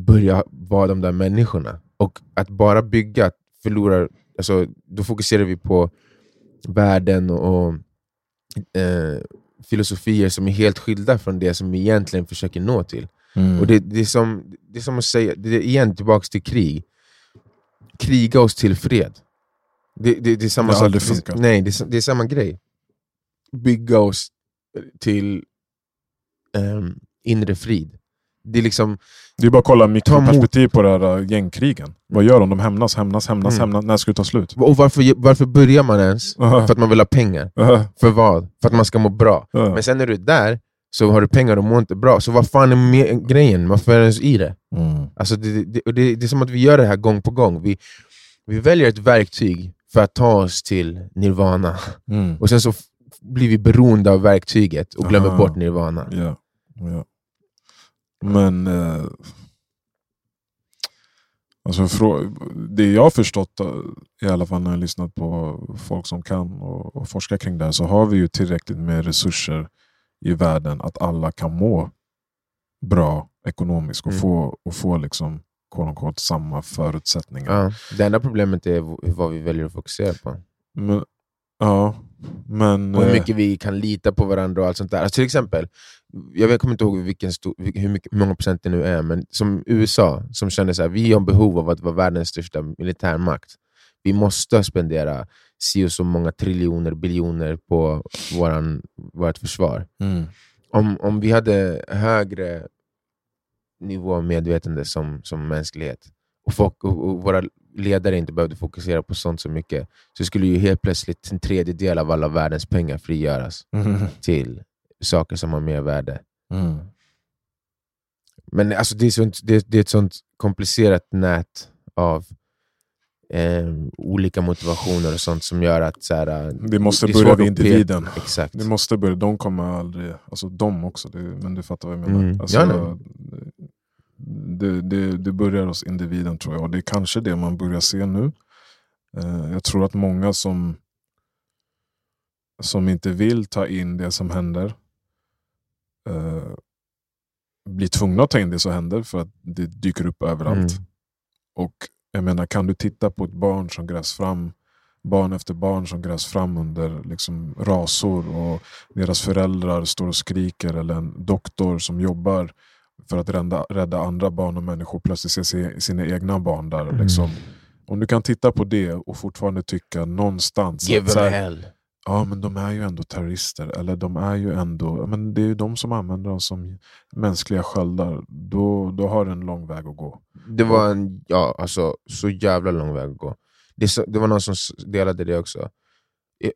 börja vara de där människorna. Och att bara bygga förlorar, alltså, då fokuserar vi på värden och, eh, filosofier som är helt skilda från det som vi egentligen försöker nå till. mm. Och det, det, är som, det är som att säga, det är igen tillbaka till krig. Kriga oss till fred. Det, det, det är samma Det har sak. aldrig Det, funkat. nej, det, är- det är samma grej. Bygga oss till ehm, inre frid. Det är liksom, Det är bara att kolla mikroperspektiv på det här äh, gängkrigen. Vad gör de? De hämnas, hämnas, hämnas, Mm. hämnas. När ska det ta slut? och varför, varför börjar man ens? För att man vill ha pengar. Äh, För vad? För att man ska må bra. äh. Men sen när du är där, så har du pengar och mår inte bra. Så vad fan är med grejen? Varför är du ens i det? Mm. Alltså det, det, det, det är som att vi gör det här gång på gång. Vi, vi väljer ett verktyg för att ta oss till nirvana. Mm. Och sen så blir vi beroende av verktyget och glömmer bort nirvana. Ja, ja. Men eh, alltså, det jag har förstått, eh, i alla fall när jag har lyssnat på folk som kan och, och forskar kring det här, så har vi ju tillräckligt med resurser i världen att alla kan må bra ekonomiskt och Mm. få, och få liksom, quote unquote, samma förutsättningar. Ja. Det enda problemet är vad vi väljer att fokusera på. Men, ja, men... Och hur eh, mycket vi kan lita på varandra och allt sånt där. Alltså till exempel, jag kommer inte ihåg vilken stor, hur, mycket, hur många procent det nu är, men som USA, som känner så här, vi har behov av att vara världens största militärmakt. Vi måste spendera si och så många triljoner, biljoner på våran, vårt försvar. mm, Om, om vi hade högre nivå av medvetande som, som mänsklighet, och, folk, och, och våra ledare inte behövde fokusera på sånt så mycket, så skulle ju helt plötsligt en tredjedel av alla världens pengar frigöras mm, till saker som har mer värde. mm, Men alltså, det, är sånt, det, det är ett sånt komplicerat nät av eh, olika motivationer och sånt som gör att... Så här, Vi måste det börja vid individen. Exakt. Det måste börja, de kommer aldrig, alltså de också, det, men du fattar vad jag menar. Mm. Alltså, Ja. Det, det, det börjar hos individen tror jag, och det är kanske det man börjar se nu. Eh, jag tror att många som som inte vill ta in det som händer eh, blir tvungna att ta in det som händer för att det dyker upp överallt. Mm. Och jag menar, kan du titta på ett barn som grävs fram, barn efter barn som grävs fram under liksom, rasor och deras föräldrar står och skriker eller en doktor som jobbar för att rädda, rädda andra barn och människor plötsligt ser se- sina egna barn där. Mm. Liksom. Om du kan titta på det och fortfarande tycka någonstans Give att här, hell. ja men de är ju ändå terrorister, eller de är ju ändå, men det är ju de som använder oss som mänskliga sköldar, då, då har du en lång väg att gå. Det var en, ja, alltså, så jävla lång väg att gå. Det, så, det var någon som delade det också.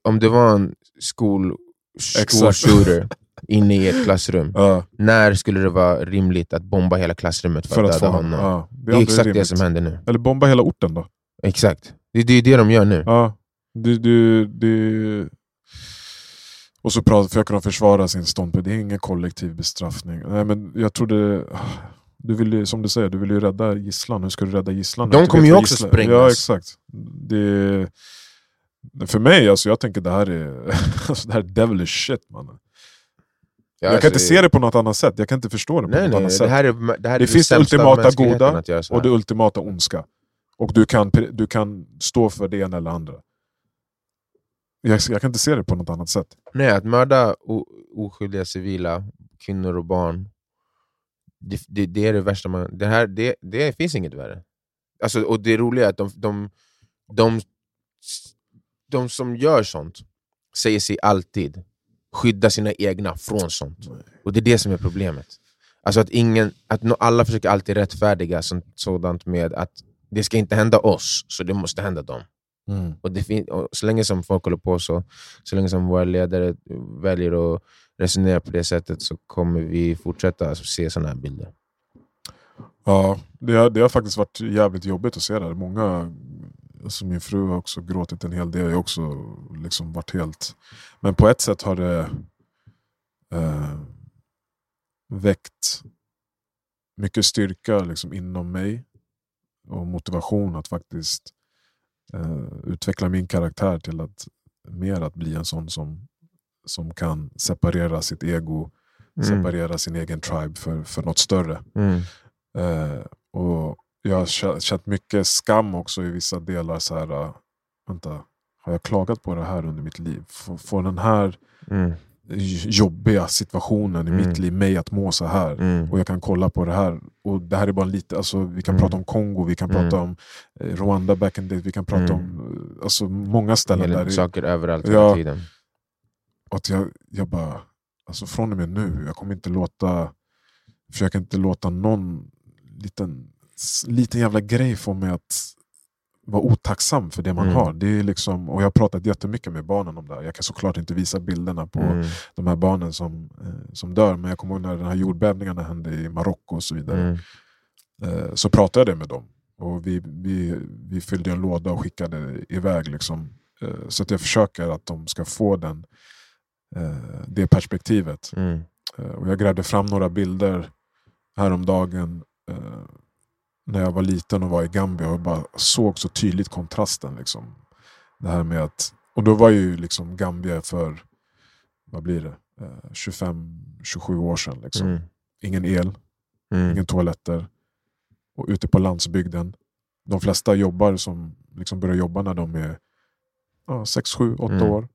Om det var en skol, Exakt. skolshooter inne i ett klassrum, när skulle det vara rimligt att bomba hela klassrummet för, för att att döda honom. honom? Det är aldrig exakt det rimligt. som händer nu. Eller bomba hela orten då. Exakt. Det är det, är det de gör nu. Ja, du, du, du... Och så pratar, försöker de försvara sin ståndpunkt. Det är ingen kollektiv bestraffning. Nej, men jag trodde... Du vill ju, som du säger, du vill ju rädda gisslan. Hur ska du rädda gisslan? De kommer ju också gisslan- sprängas. Ja, exakt. Det, för mig, alltså, jag tänker det här är, alltså, det här är devilish shit. Man. Ja, jag kan alltså, inte se det på något annat sätt. Jag kan inte förstå det på Nej, något nej, annat det sätt. här är, det här är Det finns det ultimata goda och det ultimata ondska. Och du kan, du kan stå för det ena eller andra. Jag, jag kan inte se det på något annat sätt. Nej, att mörda oskyldiga civila, kvinnor och barn, det, det, det är det värsta man... Det, här, det, det finns inget värre. Alltså, och det roliga är att de, de, de, de som gör sånt säger sig alltid skydda sina egna från sånt. Och det är det som är problemet. Alltså att, ingen, att alla försöker alltid rättfärdiga sådant med att det ska inte hända oss, så det måste hända dem. Och det och så länge som folk håller på så, så länge som våra ledare väljer att resonera på det sättet så kommer vi fortsätta att se sådana här bilder. Ja, det har, det har faktiskt varit jävligt jobbigt att se det. Många, alltså min fru har också gråtit en hel del. Jag har också liksom varit helt... Men på ett sätt har det eh, väckt mycket styrka liksom inom mig och motivation att faktiskt eh, utveckla min karaktär till att mer att bli en sån som, som kan separera sitt ego, Mm. separera sin egen tribe för, för något större. Mm. Eh, och jag har kä- känt mycket skam också i vissa delar. Så här, eh, vänta, har jag klagat på det här under mitt liv? Får, får den här Mm. jobbiga situationen i Mm. mitt liv mig att må så här? Mm. Och jag kan kolla på det här. Och det här är bara lite, alltså, vi kan Mm. prata om Kongo, vi kan Mm. prata om eh, Rwanda back in the vi kan prata Mm. om eh, alltså, många ställen där det, Saker överallt Ja. hela tiden. att jag, jag bara, alltså från och med nu, jag kommer inte låta, försöker inte låta någon liten, liten jävla grej få mig att vara otacksam för det man Mm. har. Det är liksom, och jag har pratat jättemycket med barnen om det här. Jag kan såklart inte visa bilderna på Mm. de här barnen som, eh, som dör, men jag kommer ihåg när den här jordbävningarna hände i Marocko och så vidare. Mm. Eh, så pratade jag med dem. Och vi, vi, vi fyllde en låda och skickade iväg. Liksom. Eh, så att jag försöker att de ska få den, det perspektivet. Mm. Och jag grävde fram några bilder häromdagen eh, när jag var liten och var i Gambia och bara såg så tydligt kontrasten. Liksom. Det här med att, och då var ju liksom Gambia för, vad blir det, eh, 25-27 år sedan. Liksom. Mm. Ingen el, Mm. ingen toaletter. Och ute på landsbygden. De flesta jobbar som liksom börjar jobba när de är ja, 6, 7, 8 Mm. år.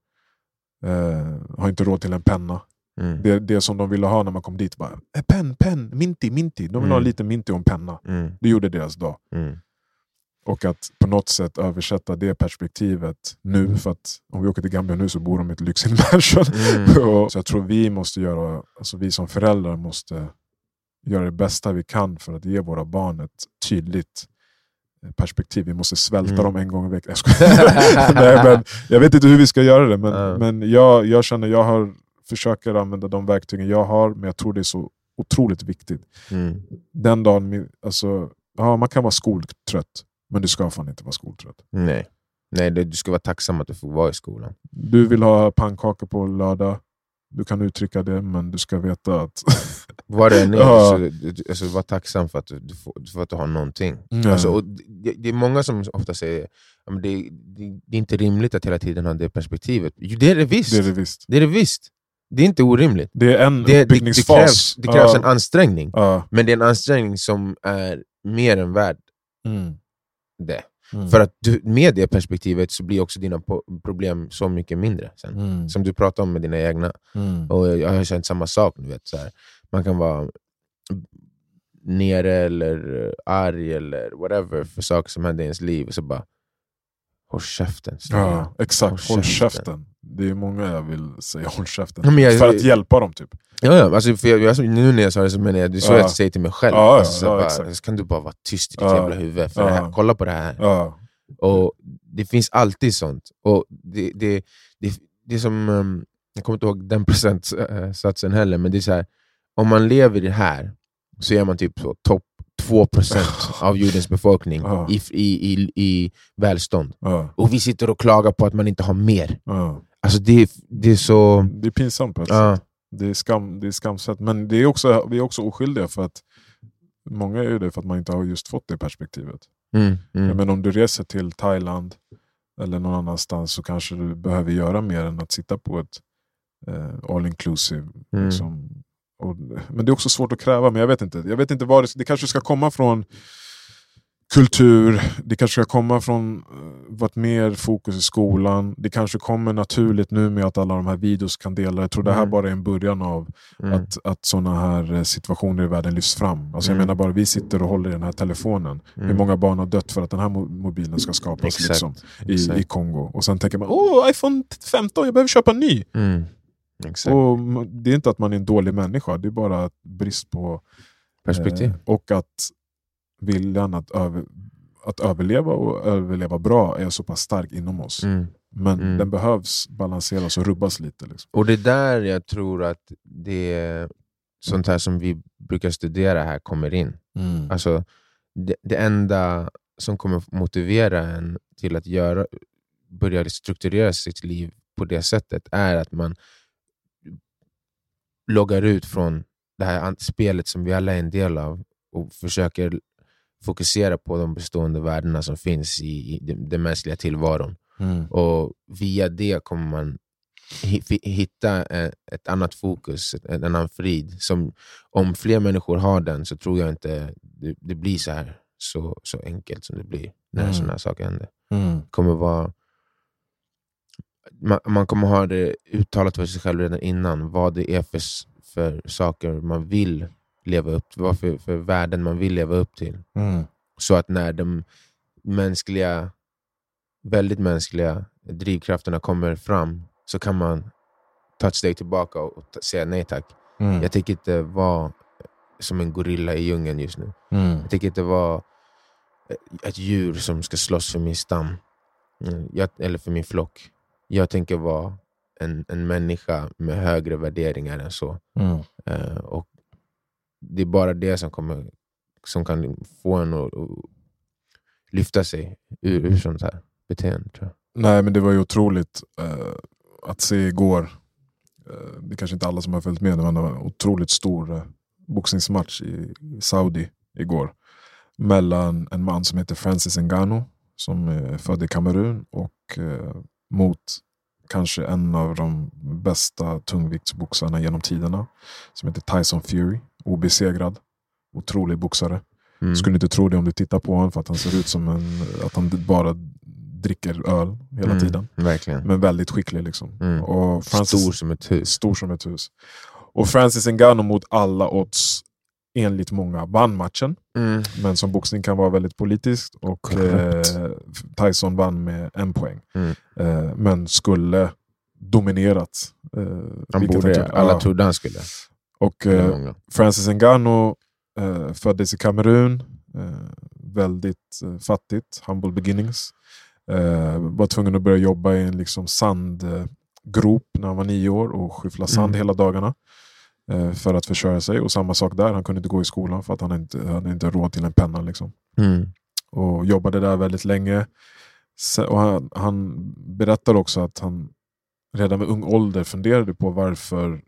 Eh, har inte råd till en penna. Mm. Det, det som de ville ha när man kom dit bara eh, Penn, penn, minty, minty. De vill Mm. ha lite minty och en penna. Mm. Det gjorde deras dag. Mm. Och att på något sätt översätta det perspektivet nu. För att om vi åker till Gambia nu så bor de i ett lyxigt mansion. Mm. Så jag tror vi måste göra, alltså vi som föräldrar måste göra det bästa vi kan för att ge våra barn ett tydligt eh, perspektiv. Vi måste svälta Mm. dem en gång i veckan. Jag. Nej, men jag vet inte hur vi ska göra det, men, Ja. men jag, jag känner jag har, försöker använda de verktygen jag har, men jag tror det är så otroligt viktigt. Mm. Den dagen, alltså, ja, man kan vara skoltrött, men du ska fan inte vara skoltrött. Nej. Nej, du ska vara tacksam att du får vara i skolan. Du vill ha pannkakor på lördag, du kan uttrycka det, men du ska veta att... Vad det än är, Ja. så, du- alltså, var tacksam för att du, får, för att du har någonting. Ja. Alltså, det, det är många som ofta säger men det, det, det är inte rimligt att hela tiden ha det perspektivet. Jo, det är det visst! Det är det visst. Det är det visst. Det är inte orimligt. Det är en Det, det, det krävs, det krävs Ja, en ansträngning, ja. men det är en ansträngning som är mer än värd Mm. det. Mm. För att du, med det perspektivet så blir också dina problem så mycket mindre. Sen. Mm. Som du pratar om med dina egna. Mm. Och jag har känt samma sak. Du vet, så här. Man kan vara nere eller arg eller whatever för saker som händer i ens liv och så bara Håll käften. Ja, exakt. Håll käften. Det är många jag vill säga håll käften. Men jag- För att hjälpa dem typ. Ja, ja, alltså, för jag, jag, nu när jag sa det så menar jag det är så Ja. jag säger till mig själv. Ja, ja, alltså, så bara, så kan du bara vara tyst i ditt jävla huvud. För här, kolla på det här. Och Det finns alltid sånt. Och det, det, det, det som, um, jag kommer inte ihåg den procentsatsen heller, men det är så här, om man lever i det här så är man typ så topp 2% av jordens befolkning i, i, i, i välstånd. Och vi sitter och klagar på att man inte har mer. Alltså det, det är så... Det är pinsamt på ett Ja. sätt. Det är, skam, det är skamset. Men det är också, vi är också oskyldiga för att många är det för att man inte har just fått det perspektivet. Mm, mm. Men om du reser till Thailand eller någon annanstans så kanske du behöver göra mer än att sitta på ett eh, all inclusive. Mm. Liksom. Och, men det är också svårt att kräva, men jag vet inte. Jag vet inte vad det, det kanske ska komma från kultur, det kanske ska komma från eh, vart mer fokus i skolan. Det kanske kommer naturligt nu med att alla de här videos kan dela. Jag tror det här Mm. bara är en början av Mm. att, att sådana här eh, situationer i världen lyfts fram. Alltså Mm. Jag menar bara, vi sitter och håller i den här telefonen. Hur Mm. många barn har dött för att den här mo- mobilen ska skapas Exakt. liksom, i, exakt. i Kongo? Och sen tänker man, åh iPhone 15, jag behöver köpa en ny! Mm. Exakt. Och ma- det är inte att man är en dålig människa, det är bara brist på Perspektiv. Eh, och att viljan att, över, att överleva och överleva bra är så pass stark inom oss. Mm. Men Mm. den behövs balanseras och rubbas lite. Liksom. Och det är där jag tror att det sånt här som vi brukar studera här kommer in. Alltså, det, det enda som kommer motivera en till att göra, börja strukturera sitt liv på det sättet är att man loggar ut från det här spelet som vi alla är en del av och försöker fokusera på de bestående värdena som finns i, i den, den mänskliga tillvaron. Mm. Och via det kommer man hitta eh, ett annat fokus, en annan frid. Som, om fler människor har den så tror jag inte det, det blir så här så, så enkelt som det blir när Mm. sådana här saker händer. Mm. Kommer vara, man, man kommer ha det uttalat för sig själv redan innan, vad det är för, för saker man vill leva upp till, vad för, för värden man vill leva upp till. Mm. Så att när de mänskliga, väldigt mänskliga drivkrafterna kommer fram så kan man ta ett steg tillbaka och säga nej tack. Mm. Jag tänker inte vara som en gorilla i djungeln just nu. Mm. Jag tänker inte vara ett djur som ska slåss för min stam. Mm, Jag, eller för min flock. Jag tänker vara en, en människa med högre värderingar än så. Mm. Eh, och Det är bara det som, kommer, som kan få en att, att lyfta sig ur, ur sånt här beteende. Nej men det var ju otroligt eh, att se igår. Eh, det är kanske inte alla som har följt med, det var en otroligt stor eh, boxningsmatch i, i Saudi igår. Mellan en man som heter Francis Ngannou som är född i Kamerun och eh, mot kanske en av de bästa tungviktsboxarna genom tiderna. Som heter Tyson Fury, obesegrad. Otrolig boxare. Mm. Skulle inte tro det om du tittar på honom för att han ser ut som en, att han bara dricker öl hela Mm, tiden. Verkligen. Men väldigt skicklig. Liksom. Mm. Och Francis, Stor som ett hus. stor som ett hus. Och Francis Ngannou mot alla odds, enligt många, vann matchen. Mm. Men som boxning kan vara väldigt politiskt. Och eh, Tyson vann med en poäng. Mm. Eh, men skulle dominerat. Eh, Han borde, tyckte. alla Ja. trodde han skulle. Och eh. Francis Ngannou eh, föddes i Kamerun, eh, väldigt eh, fattigt, humble beginnings. Eh, var tvungen att börja jobba i en liksom, sandgrop när han var nio år och skyffla sand Mm. hela dagarna eh, för att försörja sig. Och samma sak där, han kunde inte gå i skolan för att han inte hade inte råd till en penna. Liksom. Mm. Och jobbade där väldigt länge. Och han, han berättar också att han redan vid ung ålder funderade på varför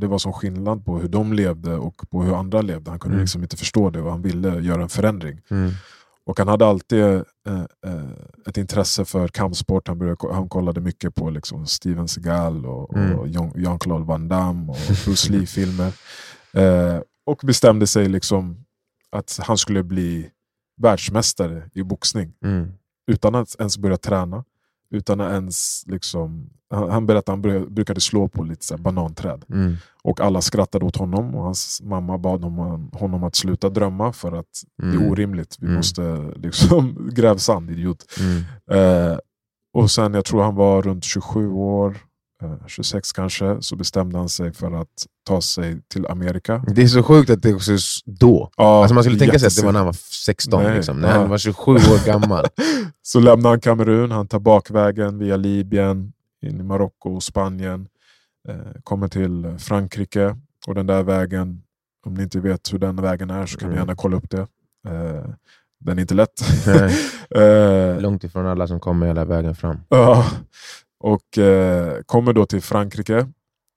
det var sån skillnad på hur de levde och på hur andra levde. Han kunde Mm. liksom inte förstå det och han ville göra en förändring. Mm. Och han hade alltid eh, eh, ett intresse för kampsport. Han, började, han kollade mycket på liksom Steven Seagal och, Mm. och Jean- Jean-Claude Van Damme och Bruce Lee-filmer. Eh, och bestämde sig liksom att han skulle bli världsmästare i boxning Mm. utan att ens börja träna. Utan att ens liksom, han, han berättade att han brukade slå på lite så här bananträd. Mm. Och alla skrattade åt honom och hans mamma bad honom, honom att sluta drömma för att det Mm. är orimligt. Vi Mm. måste liksom gräv sand, idiot. Mm. Eh, och sen, jag tror han var runt 27 år, 26 kanske, så bestämde han sig för att ta sig till Amerika. Det är så sjukt att det också är då. Ja, Alltså man skulle tänka sig att det var när han var 16, Nej, liksom, när ja. han var 27 år gammal. Så lämnar han Kamerun, han tar bakvägen via Libyen, in i Marocko och Spanien. Eh, kommer till Frankrike. Och den där vägen, om ni inte vet hur den vägen är så kan ni Mm. gärna kolla upp det. Eh, den är inte lätt. Eh, Långt ifrån alla som kommer hela vägen fram. ja. Och eh, kommer då till Frankrike.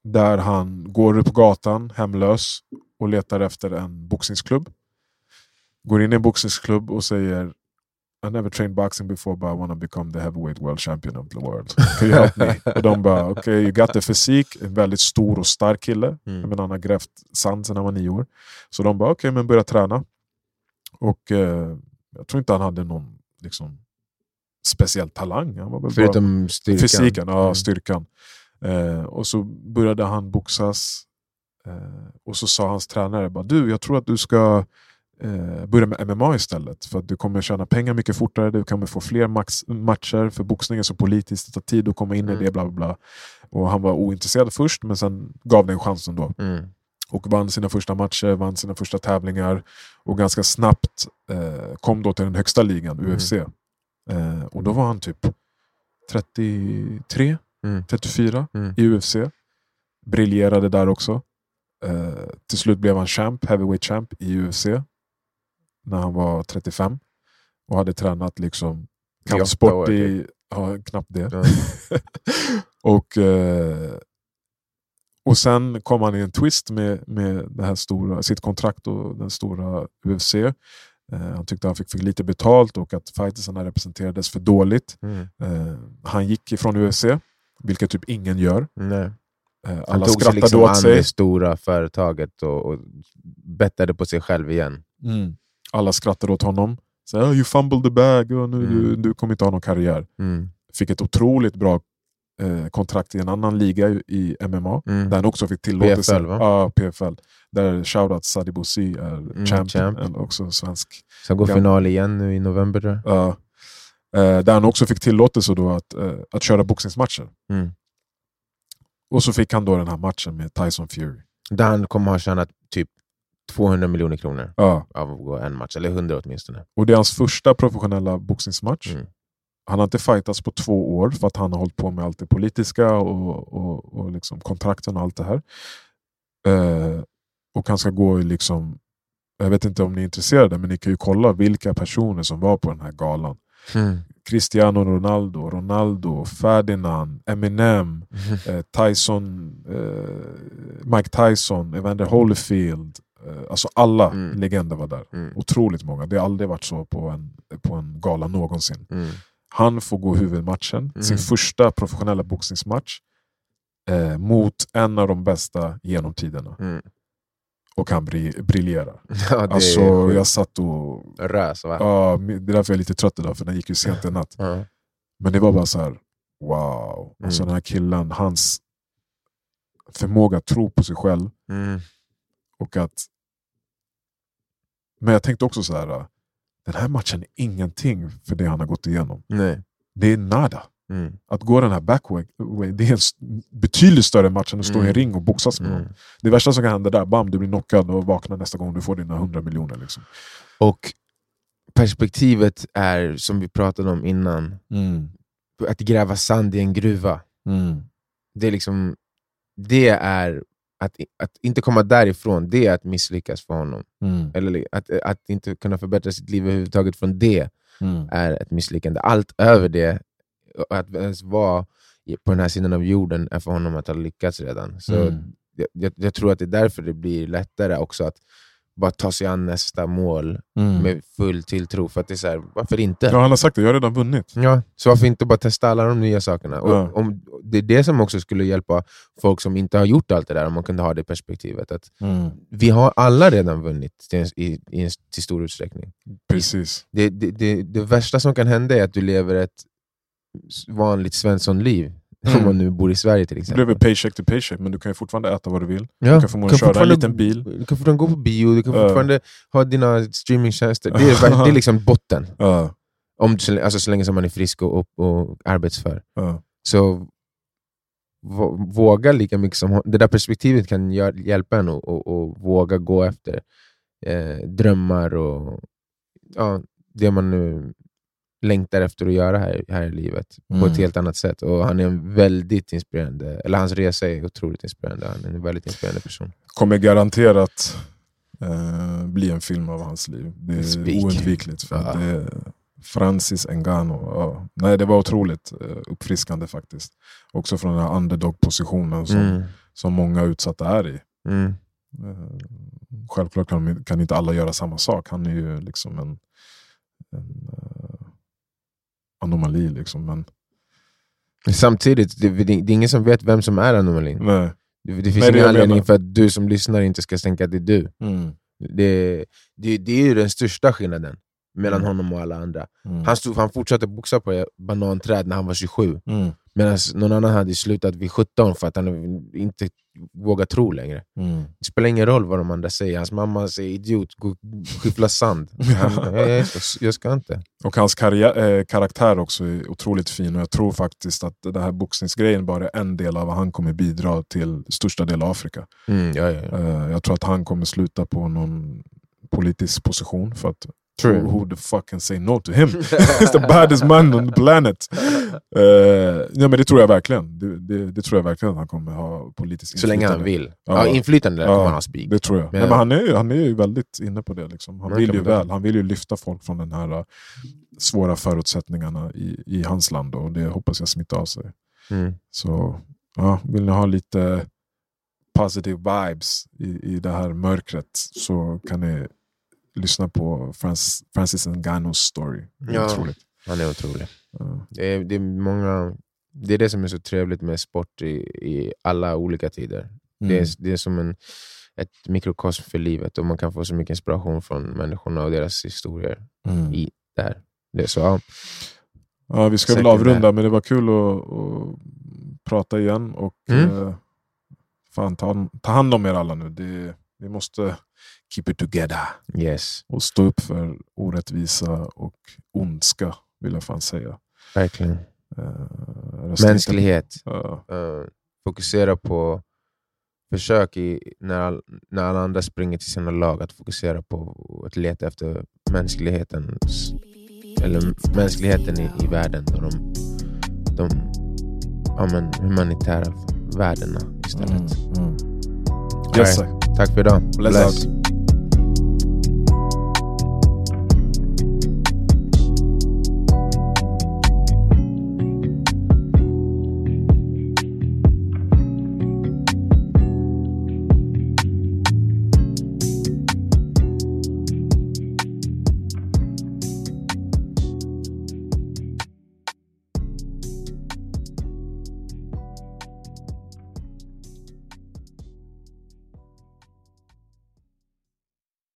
Där han går på gatan hemlös och letar efter en boxningsklubb. Går in i en boxningsklubb och säger I never trained boxing before but I want to become the heavyweight world champion of the world. Can you help me? och de bara, okay, you got the fysik, en väldigt stor och stark kille. Mm. Menar, han har grävt sand sedan han var nio år. Så de bara, okej men börja träna. Och eh, jag tror inte han hade någon liksom, speciell talang. Han var väl Förutom styrkan. Fysiken, ja, Mm. styrkan. Eh, och så började han boxas. Eh, och så sa hans tränare, bara, du jag tror att du ska eh, börja med MMA istället. För att du kommer tjäna pengar mycket fortare, du kommer få fler max- matcher. För boxning är så politiskt, det tar tid att komma in i Mm. det. bla bla bla. Och han var ointresserad först, men sen gav det en chans ändå. Mm. Och vann sina första matcher, vann sina första tävlingar. Och ganska snabbt eh, kom då till den högsta ligan, Mm. Eh, och då var han typ 33, Mm. 34 Mm. i UFC. Briljerade där också. Eh, till slut blev han champ, heavyweight champ i UFC. När han var 35. Och hade tränat liksom kampsport i, ja, knappt det. Ja. och, eh, och sen kom han i en twist med, med det här stora, sitt kontrakt och den stora UFC. Eh, han tyckte han fick för lite betalt och att fightersarna representerades för dåligt. Mm. Eh, han gick ifrån UFC, vilket typ ingen gör. Nej. Eh, Han alla tog sig skrattade liksom åt an sig. det stora företaget och, och bettade på sig själv igen. Mm. Alla skrattade åt honom. Så, oh, you fumbled the bag, och nu, Mm. du, du kommer inte ha någon karriär. Mm. Fick ett otroligt bra eh, kontrakt i en annan liga i, MMA. Mm. Där han också fick tillåtelse. PFL, va? Ja, PFL. Där shoutout Sadi Bouzid är Mm, champ, champ. en- också svensk. Sen går final igen nu i november. Jag. Ja. Eh, där han också fick tillåtelse då att, eh, att köra boxningsmatcher. Mm. Och så fick han då den här matchen med Tyson Fury. Där han kommer ha tjänat typ 200 miljoner kronor Ja. av att gå en match, eller 100 åtminstone. Och det är hans första professionella boxningsmatch. Mm. Han har inte fightats på två år för att han har hållit på med allt det politiska och, och, och liksom kontrakten och allt det här. Eh, och han ska gå i liksom, jag vet inte om ni är intresserade, men ni kan ju kolla vilka personer som var på den här galan. Mm. Cristiano Ronaldo, Ronaldo, Ferdinand, Eminem, eh, Tyson, eh, Mike Tyson, Evander Holyfield. Eh, alltså alla Mm. legender var där. Mm. Otroligt många. Det har aldrig varit så på en, på en gala någonsin. Mm. Han får gå huvudmatchen, Mm. sin första professionella boxningsmatch eh, mot en av de bästa genom tiderna. Mm. Och han bri- briljerar. Ja, det Alltså, är jag satt och... Rös va? Ja, det är därför jag är lite trött idag, för den gick ju sent i natt. Ja. Men det var bara så här, wow. Alltså Mm. den här killen, hans förmåga att tro på sig själv. Mm. och att Men jag tänkte också så här, den här matchen är ingenting för det han har gått igenom. Nej. Det är nada. Mm. Att gå den här backway, det är en betydligt större match än att stå i en Mm. ring och boxas med någon. Mm. Det värsta som kan hända där, bam, du blir knockad och vaknar nästa gång du får dina 100 miljoner. Liksom. Och perspektivet är, som vi pratade om innan, att gräva sand i en gruva. Det är liksom det är att, att inte komma därifrån, det är att misslyckas för honom. Eller att, att inte kunna förbättra sitt liv överhuvudtaget från det är ett misslyckande. Allt över det, att ens vara på den här sidan av jorden, är för honom att ha lyckats redan. Så Mm. jag, jag, jag tror att det är därför det blir lättare också att bara ta sig an nästa mål Mm. med full tilltro. För att det är så här, varför inte? Ja, han har sagt det, jag har redan vunnit. Ja, så varför inte bara testa alla de nya sakerna? Och Ja. om, det är det som också skulle hjälpa folk som inte har gjort allt det där, om man kunde ha det perspektivet. Att vi har alla redan vunnit till, i, i, till stor utsträckning. Precis. Det, det, det, det värsta som kan hända är att du lever ett vanligt Svensson-liv. Mm. Om man nu bor i Sverige till exempel. lever paycheck till paycheck, men du kan ju fortfarande äta vad du vill. Ja, Du kan förmodligen köra en liten bil. Du kan fortfarande gå på bio, du kan Ja. fortfarande ha dina streamingtjänster. Det är, det är liksom botten. Ja, Om, så, alltså, så länge som man är frisk och, och, arbetsför. ja. Så vå- våga lika mycket som... Det där perspektivet kan hjälpa en att och, och våga gå efter eh, drömmar och ja, det man nu längtar efter att göra här, här i livet på Mm. ett helt annat sätt. Och Han är en väldigt inspirerande, eller hans resa är otroligt inspirerande. Han är en väldigt inspirerande person. Kommer garanterat eh, bli en film av hans liv. Det är Spik. oundvikligt. För Ja. att det är Francis Ngannou. Ja. Nej, det var otroligt eh, uppfriskande faktiskt. Också från den här underdog-positionen som, Mm. som många utsatta är i. Mm. Eh, Självklart kan, kan inte alla göra samma sak. Han är ju liksom en, en eh, anomali. Liksom. Men, Samtidigt, det, det, det är ingen som vet vem som är anomalin. nej. Det, det finns Nej, ingen anledning för att du som lyssnar inte ska tänka att det är du. Mm. Det, det, det är ju den största skillnaden mellan Mm. honom och alla andra. Mm. Han, stod, han fortsatte boxa på bananträd när han var 27, Mm. Medan någon annan hade slutat vid 17 för att han inte vågar tro längre. Mm. Det spelar ingen roll vad de andra säger. Hans mamma säger idiot, skyffla sand. Han, jag, jag, jag ska inte. Och hans karriär, eh, karaktär också är otroligt fin. Och jag tror faktiskt att den här boxningsgrejen bara är en del av vad han kommer bidra till största del av Afrika. Mm, ja, ja, ja. Eh, jag tror att han kommer sluta på någon politisk position. För att True. who, who the fuck can say no to him? He's the baddest man on the planet. Eh, ja, men det tror jag verkligen. Det, det, det tror jag verkligen att han kommer ha politiskt Så länge han inflytande. vill. Ja, Ja. inflytande Ja, kommer han ha spik. Det tror jag. Men- Nej, men han, är, ju- han är ju väldigt inne på det. Liksom. Han Man vill ju väl. Han vill ju lyfta folk från den här uh, svåra förutsättningarna i, i hans land. Och det hoppas jag smittar av sig. Mm. Så ja, vill ni ha lite positive vibes i, i det här mörkret så kan ni lyssna på Frans, Francis Ngannous story. Det är Ja. otroligt. Han är otrolig. Ja. Det är, det, är många, det är det som är så trevligt med sport i, i alla olika tider. Det, Mm. är, det är som en, ett mikrokosm för livet och man kan få så mycket inspiration från människorna och deras historier Mm. i där. Det är så, ja. Ja, vi ska väl Säkert avrunda, men det var kul att, att prata igen. Och Mm. eh, fan, ta, ta hand om er alla nu. Det, vi måste keep it together Yes, och stå upp för orättvisa och ondska, vill jag fan säga. verkligen. Inte- Mänsklighet. Ja, Eh, fokusera på, försök i, när, när alla andra springer till sina lag, att fokusera på att leta efter mänsklighetens, eller mänskligheten i, i världen och de, de ja, men, humanitära värdena istället. mm, mm. Yes, sir. Tack för idag. Bless out.